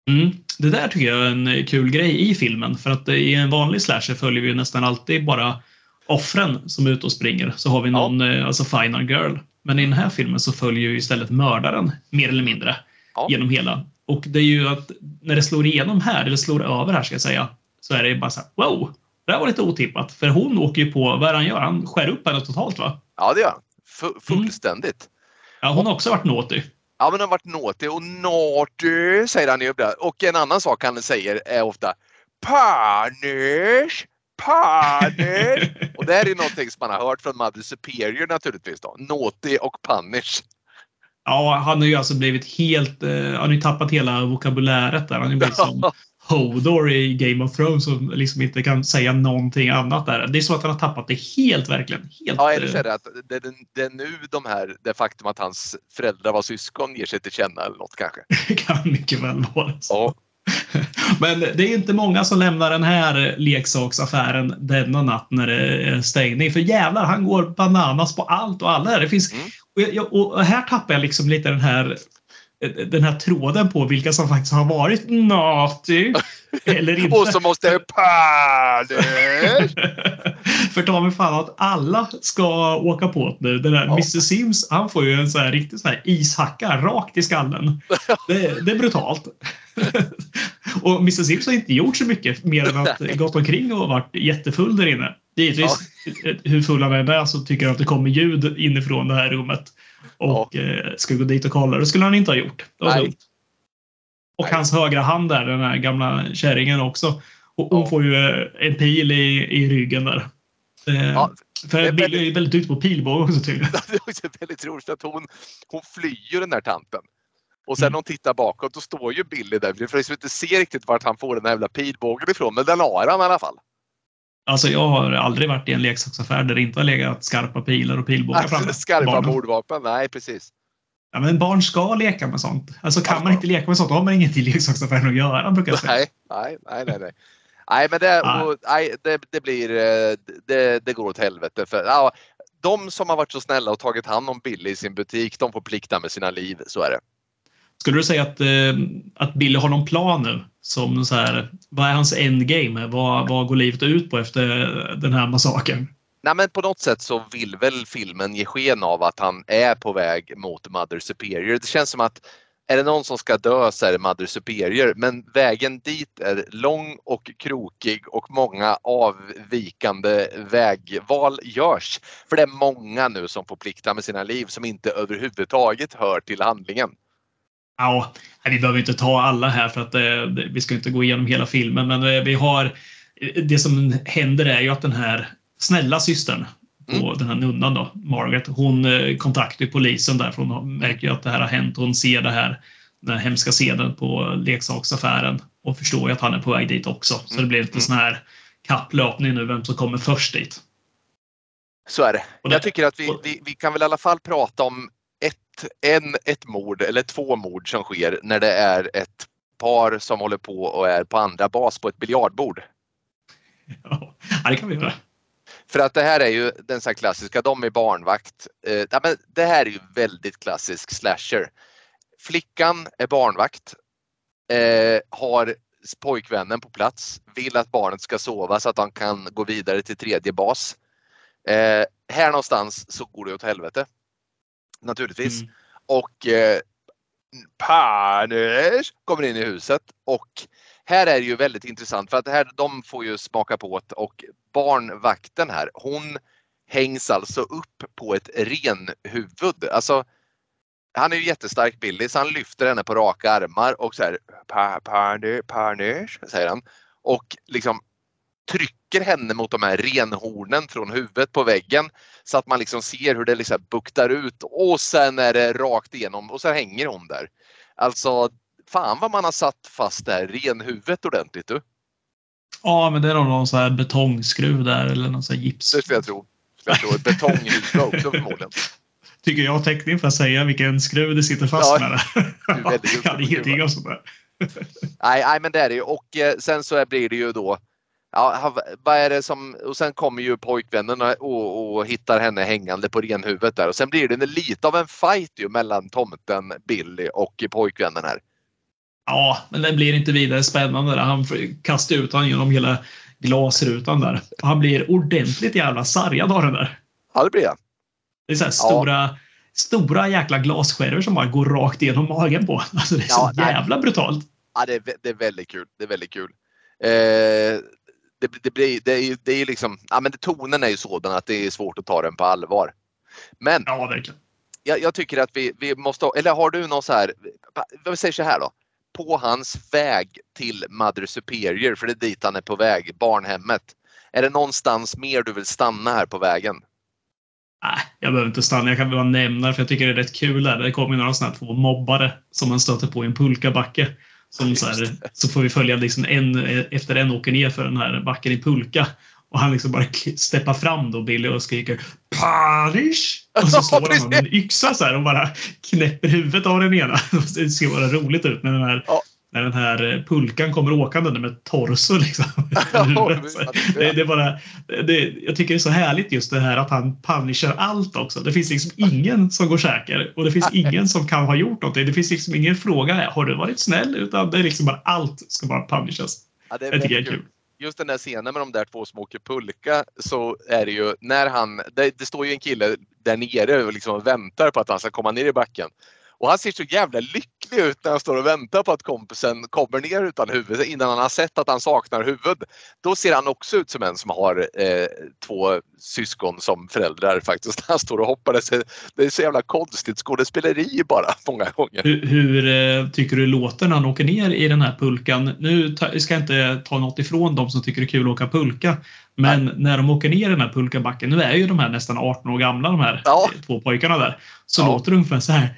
Mm. Det där tycker jag är en kul grej i filmen för att i en vanlig slasher följer vi nästan alltid bara offren som är ute och springer. Så har vi någon, ja. Eh, alltså final girl. Men i den här filmen så följer ju istället mördaren mer eller mindre ja. genom hela. Och det är ju att när det slår igenom här, eller slår över här ska jag säga, så är det bara så här, wow, det här var lite otippat. För hon åker ju på, vad är han gör? Han skär upp henne totalt va? Ja, det gör han. Fullständigt. Mm. Ja, hon har också varit naughty. Ja, men hon har varit naughty och naughty säger han ju. Och en annan sak han säger är ofta Punish! Punish! [LAUGHS] och det här är någonting som man har hört från Mother Superior naturligtvis. Då. Naughty och punish. Ja, han har ju alltså blivit helt... Eh, han har ju tappat hela vokabuläret där. Han har ju blivit som Hodor i Game of Thrones som liksom inte kan säga någonting annat där. Det är som att han har tappat det helt verkligen. Helt, ja, eller så är det att det, det, det är nu de här, det faktum att hans föräldrar var syskon ger sig till känna eller något kanske. [LAUGHS] Det kan mycket väl vara så. Ja. [LAUGHS] Men det är inte många som lämnar den här leksaksaffären denna natt när det är stängning. För jävlar, han går bananas på allt och alla. Det finns, mm och, jag, och här tappar jag liksom lite den här den här tråden på vilka som faktiskt har varit naughty. Eller inte. och så måste jag [LAUGHS] För ta mig fan att alla ska åka på nu. Den där ja. Mr Sims, han får ju en så här riktig sån här ishacka rakt i skallen. [LAUGHS] Det, det är brutalt. [LAUGHS] och Mr Sims har inte gjort så mycket mer än att gått omkring och varit jättefull där inne. Givetvis, ja. hur full han än är så tycker han att det kommer ljud inifrån det här rummet och ja. eh, ska gå dit och kolla. Det skulle han inte ha gjort. Det var dumt. Och Nej. hans högra hand där, den här gamla kärringen också. Och hon ja. får ju eh, en pil i, i ryggen där. Eh, ja, för Billy är ju väldigt duktig på pilbåge också tydligen. [LAUGHS] det är också väldigt roligt att hon, hon flyr den här tanten. Och sen mm. när hon tittar bakåt då står ju Billy där. För att inte ser riktigt vart han får den här jävla pilbågen ifrån. Men den har han i alla fall. Alltså jag har aldrig varit i en leksaksaffär där det inte har legat skarpa pilar och pilbågar framme. Skarpa mordvapen, nej precis. Ja, men barn ska leka med sånt. Alltså kan man inte leka med sånt har man inget i leksaksaffären att göra brukar jag säga. Nej, nej, nej. nej, nej. nej men det, och, nej, det, det blir, eh, det, det, går åt helvete. För, ja, de som har varit så snälla och tagit hand om Billy i sin butik, de får plikta med sina liv. Så är det. Skulle du säga att, eh, att Billy har någon plan nu? Som så här, vad är hans endgame? Vad, vad går livet ut på efter den här massakern? Nej, men på något sätt så vill väl filmen ge sken av att han är på väg mot Mother Superior. Det känns som att är det någon som ska dö så är det Mother Superior. Men vägen dit är lång och krokig och många avvikande vägval görs. För det är många nu som får plikta med sina liv som inte överhuvudtaget hör till handlingen. Ja, vi behöver inte ta alla här för att eh, vi ska inte gå igenom hela filmen, men eh, vi har det som händer är ju att den här snälla systern och mm. den här nunnan då, Margaret, hon eh, kontaktar polisen där för hon märker ju att det här har hänt. Hon ser det här, den här hemska scenen på leksaksaffären och förstår ju att han är på väg dit också. Så det blir lite mm. sån här kapplöpning nu, vem som kommer först dit. Så är det. Jag tycker att vi, vi, vi kan väl i alla fall prata om ett, en, ett mord eller två mord som sker när det är ett par som håller på och är på andra bas på ett biljardbord. Ja, det kan vi göra. För att det här är ju den så klassiska, de är barnvakt. Eh, ja, men det här är ju väldigt klassisk slasher. Flickan är barnvakt, eh, har pojkvännen på plats, vill att barnet ska sova så att han kan gå vidare till tredje bas. Eh, här någonstans så går det åt helvete. Naturligtvis. Mm. Och eh, Panish kommer in i huset och här är det ju väldigt intressant för att här, de får ju smaka på det och barnvakten här, hon hängs alltså upp på ett renhuvud. Alltså, han är ju jättestark Billy så han lyfter henne på raka armar och så här Panish, säger han. Och liksom trycker henne mot de här renhornen från huvudet på väggen så att man liksom ser hur det liksom buktar ut och sen är det rakt igenom och så hänger hon där. Alltså fan vad man har satt fast det här renhuvudet ordentligt du. Ja, men det är någon sån här betongskruv där eller någon sån här gips. Det skulle jag tro. Jag tror ett betonghuvud också förmodligen. Tycker jag täckning för att säga vilken skruv det sitter fast ja, med. [LAUGHS] jag kan ingenting om sånt där. nej, nej, men det är det ju. Och eh, sen så blir det ju då Ja, vad är det som, och sen kommer ju pojkvännen och, och hittar henne hängande på renhuvudet där och sen blir det lite av en fight ju mellan tomten Billy och pojkvännen här. Ja, men den blir inte vidare spännande. Han kastar ut honom genom hela glasrutan där. Han blir ordentligt jävla sargad av den där. Ja, det blir han. Det är så stora, ja. stora jäkla glasskärvor som bara går rakt igenom magen på. Alltså det är ja, så jävla nej. brutalt. Ja, det är, det är väldigt kul. Det är väldigt kul. Eh, det, det, blir, det, är, det är liksom, ja men tonen är ju sådan att det är svårt att ta den på allvar. Men ja, verkligen. Jag, jag tycker att vi, vi måste, eller har du någon så här, vad säger så här då? På hans väg till Mother Superior, för det är dit han är på väg, barnhemmet. Är det någonstans mer du vill stanna här på vägen? Nej, jag behöver inte stanna. Jag kan bara nämna för jag tycker det är rätt kul där. Det kommer några sådana här två mobbare som man stöter på i en pulkabacke. Som så, här, så får vi följa liksom en efter en åker ner för den här backen i pulka. Och han liksom bara steppar fram då Billy och skriker Parish! Och så slår han med en yxa så här och bara knäpper huvudet av den ena. [LAUGHS] Det ser bara roligt ut med den här ja när den här eh, pulkan kommer åkande med torso. Liksom. [LAUGHS] det, det, är bara, det, jag tycker det är så härligt just det här att han punishar allt också. Det finns liksom ingen som går säker och det finns ingen som kan ha gjort någonting. Det finns liksom ingen fråga, har du varit snäll? Utan det är liksom bara allt ska bara punishas. Ja, det, det tycker jag är kul. Just den där scenen med de där två som åker pulka så är det ju när han, det, det står ju en kille där nere och liksom väntar på att han ska komma ner i backen. Och han ser så jävla lycklig ut när han står och väntar på att kompisen kommer ner utan huvud innan han har sett att han saknar huvud. Då ser han också ut som en som har eh, två syskon som föräldrar faktiskt. [LAUGHS] Han står och hoppar. Det är så jävla konstigt skådespeleri bara [LAUGHS] många gånger. Hur, hur eh, tycker du låter när han åker ner i den här pulkan? Nu ska jag inte ta något ifrån de som tycker det är kul att åka pulka. Men Nej. när de åker ner i den här pulkabacken, nu är ju de här nästan 18 år gamla de här ja. två pojkarna där. Så ja. låter det ungefär så här. [LAUGHS]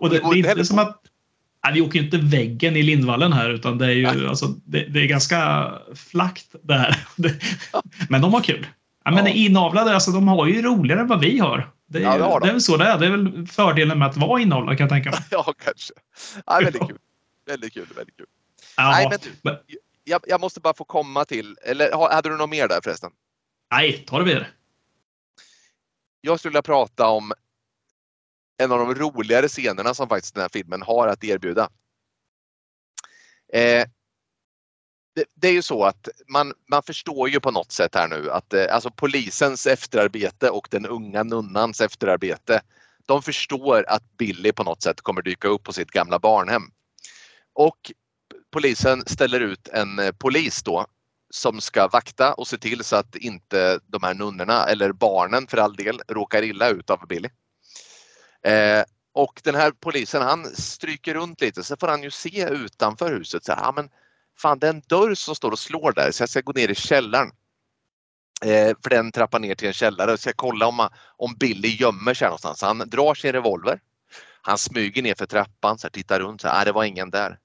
Och det, det är inte som att Nej, vi åker inte väggen i Lindvallen här utan det är ju alltså, det, det, är ganska flackt där. men de har kul. Ja, men ja. inavlade, alltså, de har ju roligare än vad vi har. Det är, ja, det, har de. det är väl så det är. Det är väl fördelen med att vara inavlad kan jag tänka mig. [LAUGHS] Ja, kanske. Ja, väldigt kul. Väldigt kul. Väldigt kul. Nej, men du, jag, jag, måste bara få komma till, eller hade du något mer där förresten? Nej, ta det vidare. Jag skulle vilja prata om en av de roligare scenerna som faktiskt den här filmen har att erbjuda. Eh, det, det, är ju så att man, man förstår ju på något sätt här nu att eh, alltså polisens efterarbete och den unga nunnans efterarbete De förstår att Billy på något sätt kommer dyka upp på sitt gamla barnhem. Och polisen ställer ut en eh, polis då som ska vakta och se till så att inte de här nunnorna eller barnen för all del råkar illa ut av Billy. Eh, och den här polisen han stryker runt lite så får han ju se utanför huset. Så här, ah, men fan det är en dörr som står och slår där så jag ska gå ner i källaren. Eh, för den trappar ner till en källare och ska kolla om, om Billy gömmer sig någonstans. Han drar sin revolver. Han smyger ner för trappan, så här, tittar runt. Så här, ah, det var ingen där.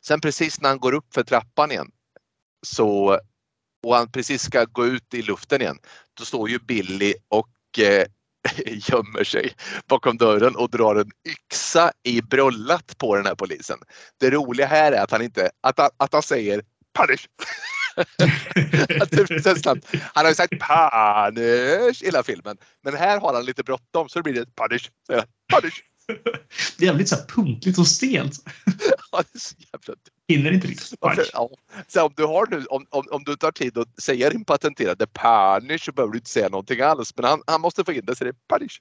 Sen precis när han går upp för trappan igen så och han precis ska gå ut i luften igen. Då står ju Billy och eh, [LAUGHS] gömmer sig bakom dörren och drar en yxa i brollat på den här polisen. Det roliga här är att han inte, att han, att han säger punish. [LAUGHS] han har ju sagt punish hela filmen. Men här har han lite bråttom så det blir det punish. punish. [LAUGHS] Det är jävligt så här punktligt och stelt. ja, det är så jävla Hinner inte riktigt. Ja. Så om du har nu, om, om, om du tar tid att säga din patenterade punish så behöver du inte säga någonting alls. Men han, han måste få in det så det är punish.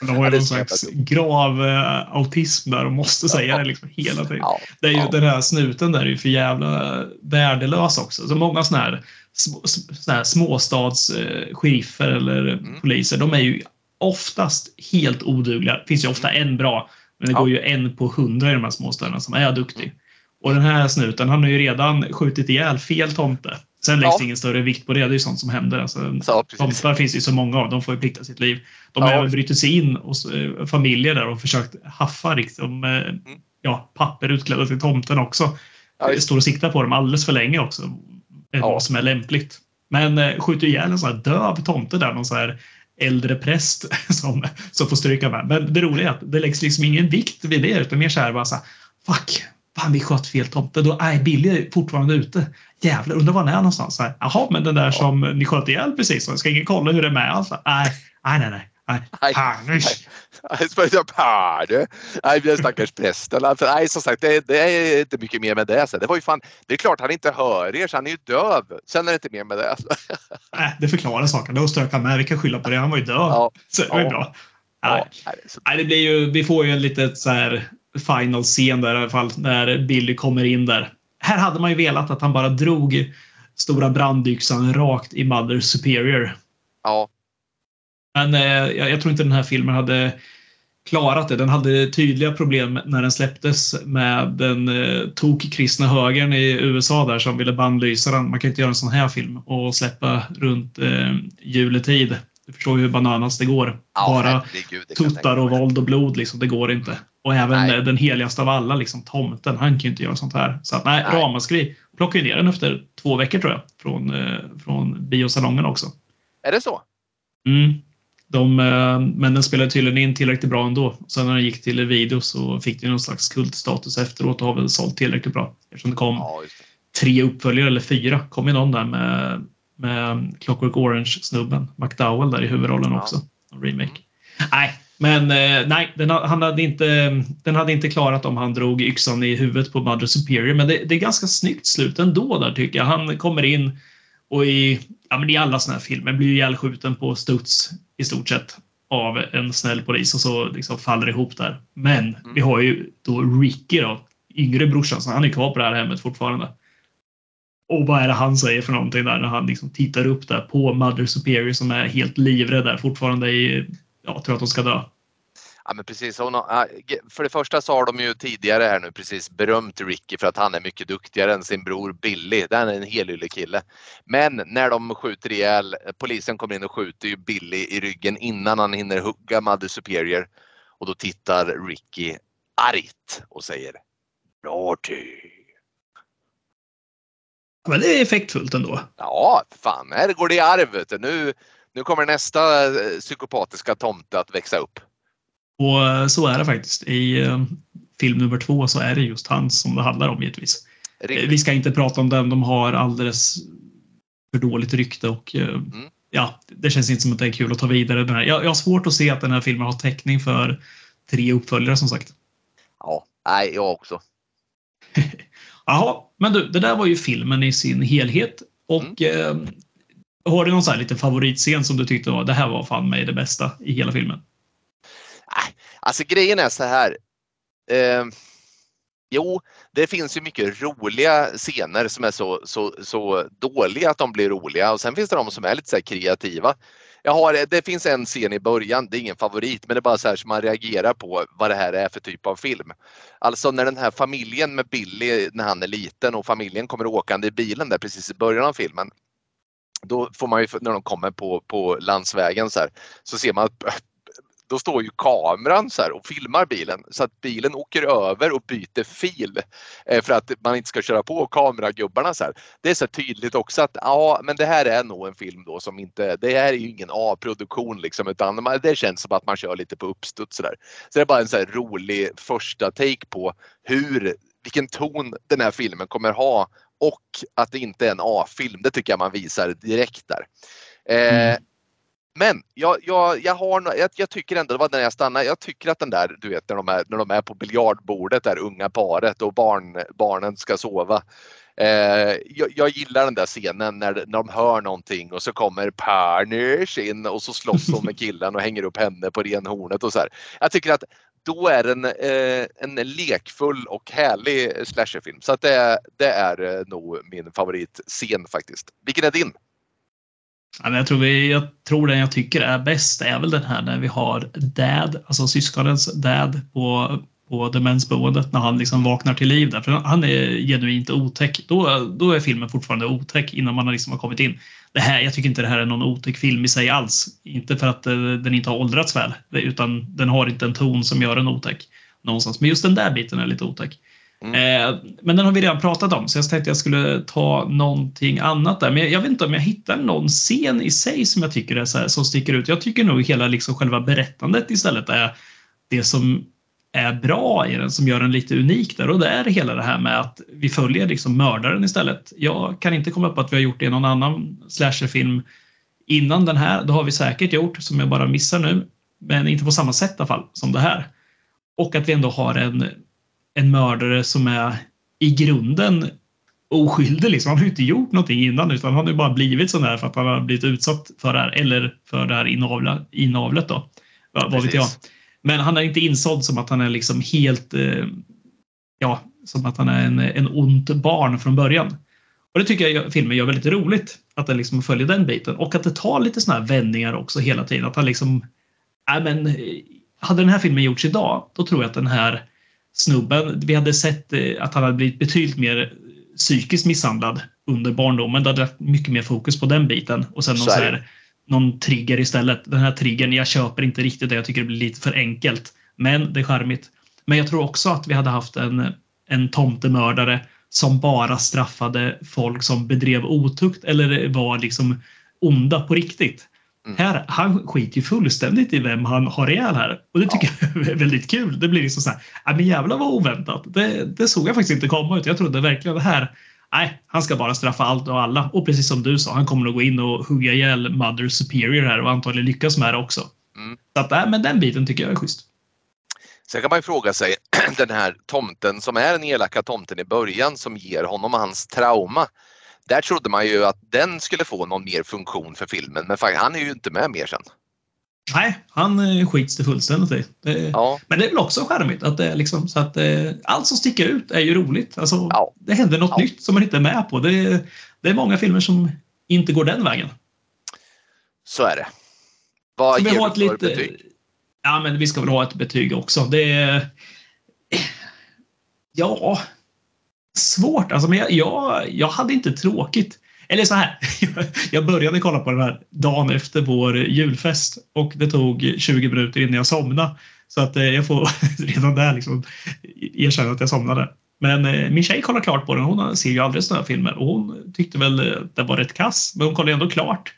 De har ju någon slags grav äh, autism där och måste säga det liksom hela tiden. Ja, det är ju. Den här snuten där är ju för jävla värdelös också. Så många sådana här, såna här småstadsscherifer äh, eller mm. poliser, de är ju oftast helt odugliga. Det finns ju ofta mm. en bra, men det går ju en på hundra i de här småstäderna som är duktig. Och den här snuten, han har ju redan skjutit ihjäl fel tomte. Sen läggs ja. ingen större vikt på det. Det är ju sånt som händer. Alltså, ja, tomtar finns ju så många av. De får ju plikta sitt liv. De har ja. även brutit sig in hos äh, familjer där och försökt haffa liksom, äh, mm. ja, papper utklädda till tomten också. Ja, Står och siktar på dem alldeles för länge också. Ja. Vad som är lämpligt. Men äh, skjuter ihjäl en sån här döv tomte där. Någon sån här äldre präst [LAUGHS] som, som får stryka med. Men det roliga är att det läggs liksom ingen vikt vid det utan mer så här bara så här, Fuck, Fan, vi sköt fel tomte. Då är Billy fortfarande ute. Jävlar, undrar var han är någonstans. Så här, Jaha, men den där ja. som ni sköt ihjäl precis. Så ska ingen kolla hur det är med? Alltså, nej, nej, nej. nej. Panisch! Nej, den stackars prästen. Alltså, nej, som sagt, det, det, är inte mycket mer med det. Så det var ju fan, det är klart han inte hör er, så han är ju döv. Sen är det inte mer med det. [LAUGHS] Nej, det förklarar saken. Då strök han med. Vi kan skylla på det. Han var ju döv. Ja, så det var ju bra. Nej. Ja, nej, det blir ju, vi får ju en litet så här final scen där i alla fall, när Billy kommer in där. Här hade man ju velat att han bara drog stora brandyxan rakt i Mother Superior. Ja. Men eh, jag, jag, tror inte den här filmen hade klarat det. Den hade tydliga problem när den släpptes med den eh, tok-kristna högern i USA där som ville bannlysa den. Man kan inte göra en sån här film och släppa runt eh, juletid. Du förstår ju hur bananas det går. Ja, Bara tuttar och våld och blod, liksom, det går inte. Och även nej. den heligaste av alla, liksom, tomten, han kan ju inte göra sånt här. Så att, nej, nej. ramaskri. Plockade ner den efter två veckor tror jag, från, eh, från biosalongen också. Är det så? Mm. De, eh, men den spelade tydligen in tillräckligt bra ändå. Sen när den gick till video så fick den någon slags kultstatus efteråt och har väl sålt tillräckligt bra. Eftersom det kom ja, det. tre uppföljare, eller fyra, kom ju någon där med, med Clockwork Orange-snubben, McDowell där i huvudrollen också. Remake. Nej, men eh, nej, den, han hade inte, den hade inte klarat om han drog yxan i huvudet på Mother Superior. Men det, det är ganska snyggt slut ändå där tycker jag. Han kommer in och i, ja, men i alla såna här filmer blir ihjälskjuten på studs i stort sett av en snäll polis och så liksom faller ihop där. Men mm. vi har ju då Ricky då, yngre brorsan, så han är kvar på det här hemmet fortfarande. Och vad är det han säger för någonting där när han liksom tittar upp där på Mother Superior som är helt livrädd där fortfarande i ja, tror att de ska dö. Ja, men precis. För det första så har de ju tidigare här nu precis berömt Ricky för att han är mycket duktigare än sin bror Billy. Den är en helylle kille. Men när de skjuter ihjäl, polisen kommer in och skjuter ju Billy i ryggen innan han hinner hugga Mother Superior. Och då tittar Ricky argt och säger Naughty. Men det är effektfullt ändå. Ja, fan, här går det i arv. Nu, nu kommer nästa eh, psykopatiska tomte att växa upp. Och eh, så är det faktiskt. I eh, film nummer två så är det just han som det handlar om givetvis. Rimligt. Vi ska inte prata om den. De har alldeles för dåligt rykte och mm. ja, det känns inte som att det är kul att ta vidare den här. Jag, jag har svårt att se att den här filmen har täckning för tre uppföljare som sagt. Ja, nej, jag också. [LAUGHS] Jaha, men du, det där var ju filmen i sin helhet och mm. eh, har du någon sån här liten favoritscen som du tyckte var det här var fan mig det bästa i hela filmen? Alltså grejen är så här. Eh, jo, det finns ju mycket roliga scener som är så, så, så dåliga att de blir roliga och sen finns det de som är lite så kreativa. Jag har, det finns en scen i början, det är ingen favorit, men det är bara så här som man reagerar på vad det här är för typ av film. Alltså när den här familjen med Billy när han är liten och familjen kommer åkande i bilen där precis i början av filmen. Då får man ju, när de kommer på, på landsvägen så här, så ser man att då står ju kameran så och filmar bilen så att bilen åker över och byter fil eh, för att man inte ska köra på kameragubbarna. Så här. Det är så tydligt också att ja, men det här är nog en film då som inte, det här är ju ingen A-produktion liksom utan det känns som att man kör lite på uppstuds så där. Så det är bara en så här rolig första take på hur, vilken ton den här filmen kommer ha och att det inte är en A-film. Det tycker jag man visar direkt där. Eh. Mm. Men jag, jag, jag, har, jag, jag, tycker ändå, det var när jag stannade, jag tycker att den där, du vet när de är, när de är på biljardbordet, där unga paret och barn, barnen ska sova. Eh, jag, jag, gillar den där scenen när, när de hör någonting och så kommer Parnish in och så slåss hon med killen och hänger upp henne på renhornet och så här. Jag tycker att då är den eh, en lekfull och härlig slasherfilm. Så att det, det är eh, nog min favoritscen faktiskt. Vilken är din? Jag, tror vi, jag tror den jag tycker är bäst är väl den här när vi har Dad, alltså syskonens Dad på, på demensboendet när han liksom vaknar till liv där. För han är genuint otäck. Då, då är filmen fortfarande otäck innan man liksom har kommit in. Det här, jag tycker inte det här är någon otäck film i sig alls. Inte för att eh, den inte har åldrats väl, utan den har inte en ton som gör den otäck någonstans. Men just den där biten är lite otäck. Mm. Eh, men den har vi redan pratat om, så jag tänkte jag skulle ta någonting annat där. Men jag, vet inte om jag hittar någon scen i sig som jag tycker är så här, som sticker ut. Jag tycker nog hela liksom själva berättandet istället är det som är bra i den, som gör den lite unik där. Och det är hela det här med att vi följer liksom mördaren istället. Jag kan inte komma upp att vi har gjort det i någon annan slasherfilm innan den här. Det har vi säkert gjort, som jag bara missar nu. Men inte på samma sätt i alla fall som det här. Och att vi ändå har en en mördare som är i grunden oskyldig. Liksom. Han har ju inte gjort någonting innan utan han har ju bara blivit sån här för att han har blivit utsatt för det här eller för det här inavla, inavlet då. Vad vet jag. Men han är inte insådd som att han är liksom helt, eh, ja, som att han är en, en ont barn från början. Och det tycker jag filmen gör väldigt roligt. Att den liksom följer den biten och att det tar lite såna här vändningar också hela tiden. Att han liksom, äh, men, eh, hade den här filmen gjorts idag, då tror jag att den här snubben. Vi hade sett eh, att han hade blivit betydligt mer psykiskt misshandlad under barndomen. Det hade varit mycket mer fokus på den biten. Och sen någon, så här, någon trigger istället. Den här triggern, jag köper inte riktigt det. Jag tycker det blir lite för enkelt. Men det är charmigt. Men jag tror också att vi hade haft en, en tomtemördare som bara straffade folk som bedrev otukt eller var liksom onda på riktigt. Mm. Här, han skiter ju fullständigt i vem han har ihjäl här. Och det tycker ja. jag är [LAUGHS] väldigt kul. Det blir liksom så här, ja men jävlar vad oväntat. Det, det såg jag faktiskt inte komma ut. Jag trodde verkligen det här, nej, han ska bara straffa allt och alla. Och precis som du sa, han kommer att gå in och hugga ihjäl Mother Superior här och antagligen lyckas med det också. Mm. Så att, nej, men den biten tycker jag är schysst. Sen kan man ju fråga sig, [CLEARS THROAT] den här tomten som är den elaka tomten i början som ger honom hans trauma där trodde man ju att den skulle få någon mer funktion för filmen men han är ju inte med mer sen. Nej, han eh, skits det fullständigt i. ja. Men det är väl också charmigt att det är liksom så att eh, allt som sticker ut är ju roligt. Alltså, ja. Det händer något ja. nytt som man inte är med på. Det, det är många filmer som inte går den vägen. Så är det. Vad ger du för lite, betyg? Ja, men vi ska väl ha ett betyg också. Det är... Ja, svårt. Alltså, men jag, jag, jag hade inte tråkigt. Eller så här, [LAUGHS] jag började kolla på den här dagen efter vår julfest och det tog 20 minuter innan jag somnade. Så att eh, jag får [LAUGHS] redan där liksom erkänna att jag somnade. Men eh, min tjej kollar klart på den. Hon ser ju aldrig sådana här filmer och hon tyckte väl att det var rätt kass. Men hon kollade ändå klart.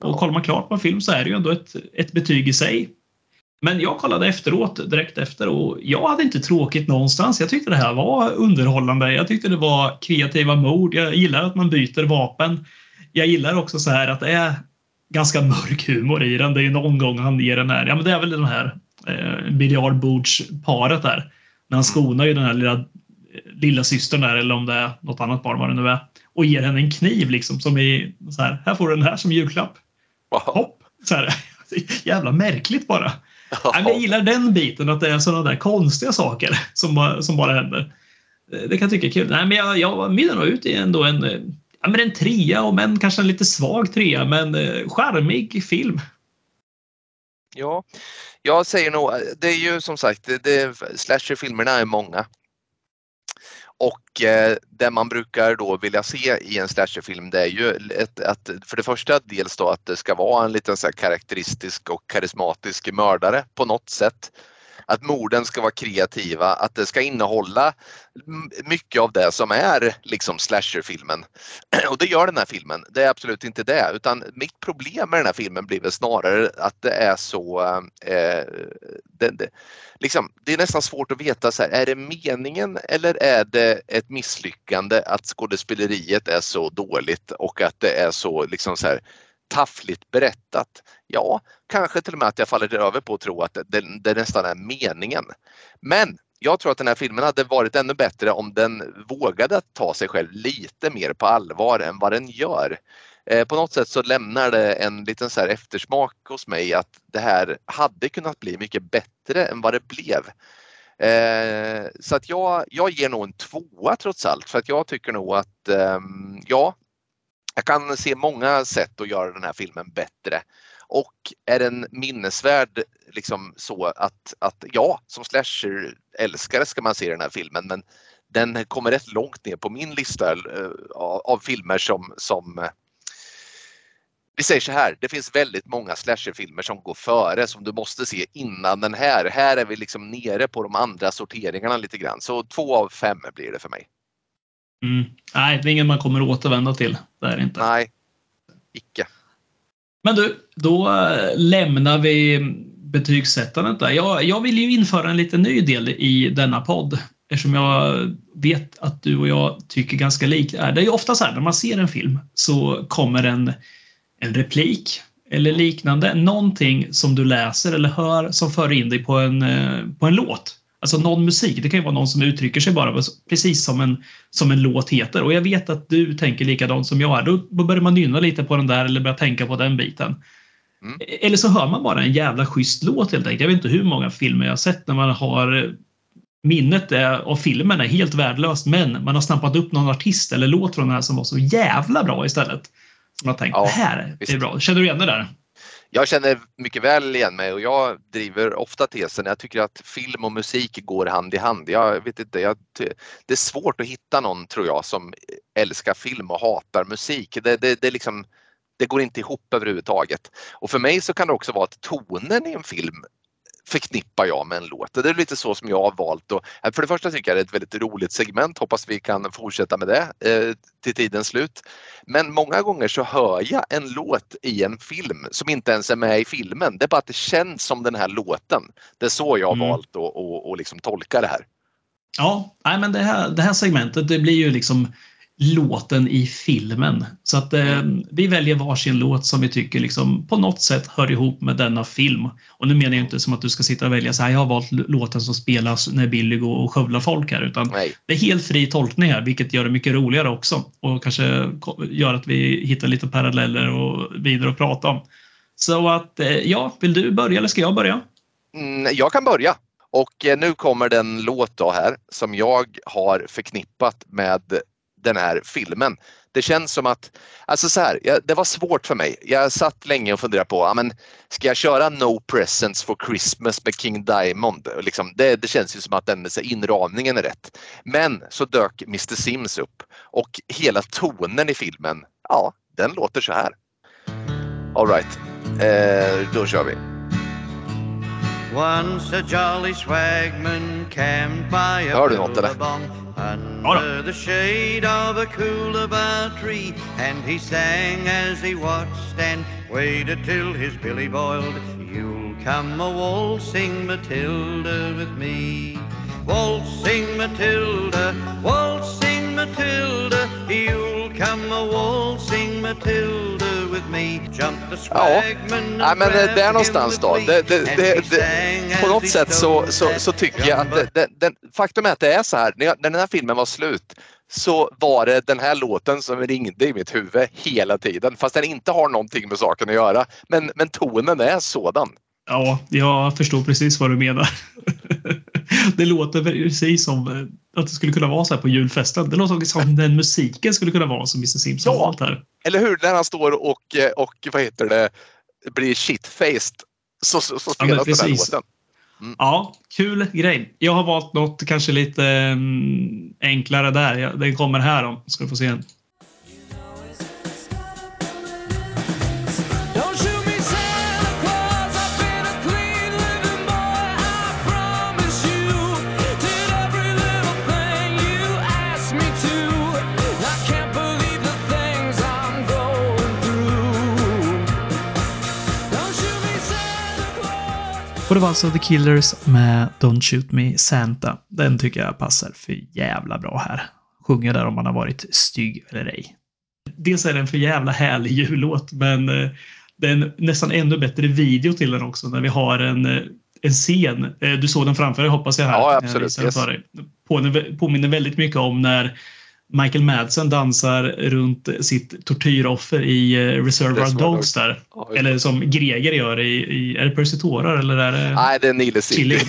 Och kollar man klart på en film så är det ju ändå ett, ett betyg i sig. Men jag kollade efteråt, direkt efter och jag hade inte tråkigt någonstans. Jag tyckte det här var underhållande. Jag tyckte det var kreativa mord. Jag gillar att man byter vapen. Jag gillar också så här att det är ganska mörk humor i den. Det är någon gång han ger den här, ja men det är väl den här eh, biljardbordsparet där. När han skonar ju den här lilla, lilla systern där eller om det är något annat barn vad det nu är. Och ger henne en kniv liksom som i så här, här får du den här som julklapp. Wow. Hopp! Så här, [LAUGHS] jävla märkligt bara. Ja. Jag gillar den biten, att det är sådana där konstiga saker som, som bara händer. Det kan jag tycka är kul. Nej, men jag, jag mynnar nog ut i ändå en, ja, men en trea, om en kanske en lite svag trea, men eh, charmig film. Ja, jag säger nog, det är ju som sagt, det, slasherfilmerna är många. Och eh, det man brukar då vilja se i en slasherfilm det är ju ett, att för det första dels då att det ska vara en liten så karaktäristisk och karismatisk mördare på något sätt att morden ska vara kreativa, att det ska innehålla mycket av det som är liksom slasherfilmen. [CLEARS THROAT] Och det gör den här filmen. Det är absolut inte det utan mitt problem med den här filmen blir väl snarare att det är så eh, det, det, liksom, det är nästan svårt att veta, så här, är det meningen eller är det ett misslyckande att skådespeleriet är så dåligt och att det är så liksom så här, taffligt berättat. Ja, kanske till och med att jag faller över på att tro att det, det nästan är meningen. Men jag tror att den här filmen hade varit ännu bättre om den vågade ta sig själv lite mer på allvar än vad den gör. Eh, på något sätt så lämnar det en liten så eftersmak hos mig att det här hade kunnat bli mycket bättre än vad det blev. Eh, så att jag, jag ger nog en tvåa trots allt för att jag tycker nog att eh, ja, jag kan se många sätt att göra den här filmen bättre. Och är den minnesvärd liksom så att, att ja, som slasher-älskare ska man se den här filmen men den kommer rätt långt ner på min lista eh, av filmer som, som eh, vi säger så här, det finns väldigt många slasherfilmer som går före som du måste se innan den här. Här är vi liksom nere på de andra sorteringarna lite grann. Så två av fem blir det för mig. Mm. Nej, det är ingen man kommer återvända till. Det är inte. Nej, icke. Men du, då äh, lämnar vi betygssättandet där. Jag, jag vill ju införa en liten ny del i denna podd eftersom jag vet att du och jag tycker ganska likt. Det är ju ofta så här när man ser en film så kommer en, en replik eller liknande, någonting som du läser eller hör som för in dig på en, äh, på en låt. Alltså någon musik, det kan ju vara någon som uttrycker sig bara precis som en, som en låt heter. Och jag vet att du tänker likadant som jag är. Då, börjar man nynna lite på den där eller börja tänka på den biten. Mm. Eller så hör man bara en jävla schysst låt helt enkelt. Jag vet inte hur många filmer jag har sett när man har minnet av filmen är helt värdelöst men man har snappat upp någon artist eller låt från den här som var så jävla bra istället. Som man tänkt, ja, det här är bra. Känner du igen det där? Jag känner mycket väl igen mig och jag driver ofta tesen. Jag tycker att film och musik går hand i hand. Jag vet inte, jag, det är svårt att hitta någon tror jag som älskar film och hatar musik. Det, det, det, liksom, det går inte ihop överhuvudtaget. Och för mig så kan det också vara att tonen i en film förknippar jag med en låt. Det är lite så som jag har valt. Och, eh, för det första tycker jag det är ett väldigt roligt segment. Hoppas vi kan fortsätta med det eh, till tidens slut. Men många gånger så hör jag en låt i en film som inte ens är med i filmen. Det är bara att det känns som den här låten. Det är så jag har mm. valt att och, och liksom tolka det här. Ja, nej, men det här, det här segmentet det blir ju liksom låten i filmen. Så att eh, vi väljer varsin låt som vi tycker liksom på något sätt hör ihop med denna film. Och nu menar jag inte som att du ska sitta och välja så här, jag har valt låten som spelas när Billy går och skövlar folk här, utan Nej. det är helt fri tolkning här, vilket gör det mycket roligare också och kanske gör att vi hittar lite paralleller och vidare att prata om. Så att eh, ja, vill du börja eller ska jag börja? Mm, jag kan börja. Och eh, nu kommer den låt då här som jag har förknippat med den här filmen. Det känns som att, alltså så här, jag, det var svårt för mig. Jag satt länge och funderade på, ja, men ska jag köra No Presents for Christmas med King Diamond? Liksom, det, det känns ju som att den, så inramningen är rätt. Men så dök Mr Sims upp och hela tonen i filmen, ja, den låter så här. Alright, eh, då kör vi. Once a jolly swagman camped by a Hör du något eller? Under the shade of a coolabah tree And he sang as he watched and waited till his billy boiled. You'll come a waltzing Matilda with me. Waltzing Matilda, waltzing Matilda You'll come a waltzing Matilda Ja, ja men där någonstans då. Det, det, det, på något sätt så, så, så tycker jag att det, det, faktum är att det är så här. När, den här filmen var slut så var det den här låten som ringde i mitt huvud hela tiden fast den inte har någonting med saken att göra. Men, men tonen är sådan. Ja, jag förstår precis vad du menar. [LAUGHS] det låter precis som eh, att det skulle kunna vara så här på julfesten. Det låter som den musiken skulle kunna vara som Mr Simpson ja, här. Eller hur? När han står och, eh, och vad heter det, blir shitfaced så, så, så spelas ja, den här låten. Mm. Ja, kul grej. Jag har valt något kanske lite um, enklare där. Den kommer här om, ska du få se. En. Och det var alltså The Killers med Don't Shoot Me Santa. Den tycker jag passar för jävla bra här. Sjunger där om man har varit stygg eller ej. Dels är det en för jävla härlig [LAUGHS] jullåt, men eh, det är en nästan ännu bättre video till den också när vi har en, eh, en scen. Eh, du såg den framför dig hoppas jag här. Ja, absolut. Yes. Påminner väldigt mycket om när Michael Madsen dansar runt sitt tortyroffer i eh, Reservoir Dogs där. Ja, eller som Greger gör i, i är det Percy Tårar eller är det? Nej, det är Nile City.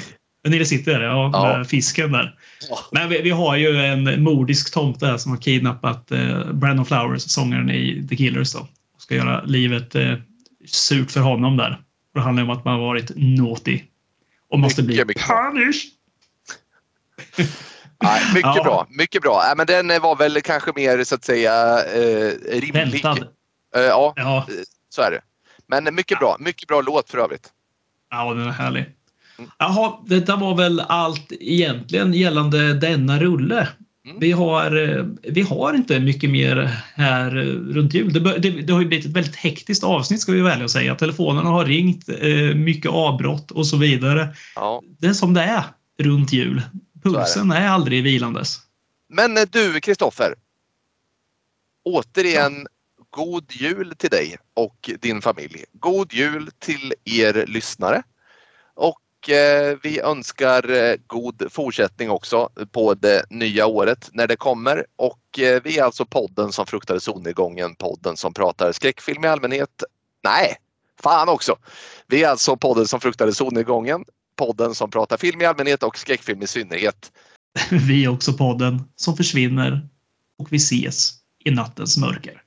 Nile City är det, ja. ja. Med fisken där. Ja. Men vi, vi, har ju en mordisk tomte här som har kidnappat eh, Brandon Flowers, sångaren i The Killers då. Och ska göra livet eh, surt för honom där. Och det handlar om att man har varit naughty. Och måste bli punished. [LAUGHS] Nej, mycket ja. bra. Mycket bra. Äh, men den var väl kanske mer så att säga eh, rimlig. Väntad. Eh, ja, ja, så är det. Men mycket bra. Mycket bra låt för övrigt. Ja, den är härlig. Mm. Jaha, detta var väl allt egentligen gällande denna rulle. Mm. Vi, har, eh, vi har inte mycket mer här runt jul. Det, det, det har ju blivit ett väldigt hektiskt avsnitt ska vi välja säga. Telefonerna har ringt, eh, mycket avbrott och så vidare. Ja. Det är som det är runt jul. Pulsen är, är, aldrig vilandes. Men eh, du Kristoffer. Återigen ja. god jul till dig och din familj. God jul till er lyssnare. Och eh, vi önskar eh, god fortsättning också på det nya året när det kommer. Och eh, vi är alltså podden som fruktade solnedgången, podden som pratar skräckfilm i allmänhet. Nej, fan också. Vi är alltså podden som fruktade solnedgången podden som pratar film i allmänhet och skräckfilm i synnerhet. [LAUGHS] Vi är också podden som försvinner och vi ses i nattens mörker.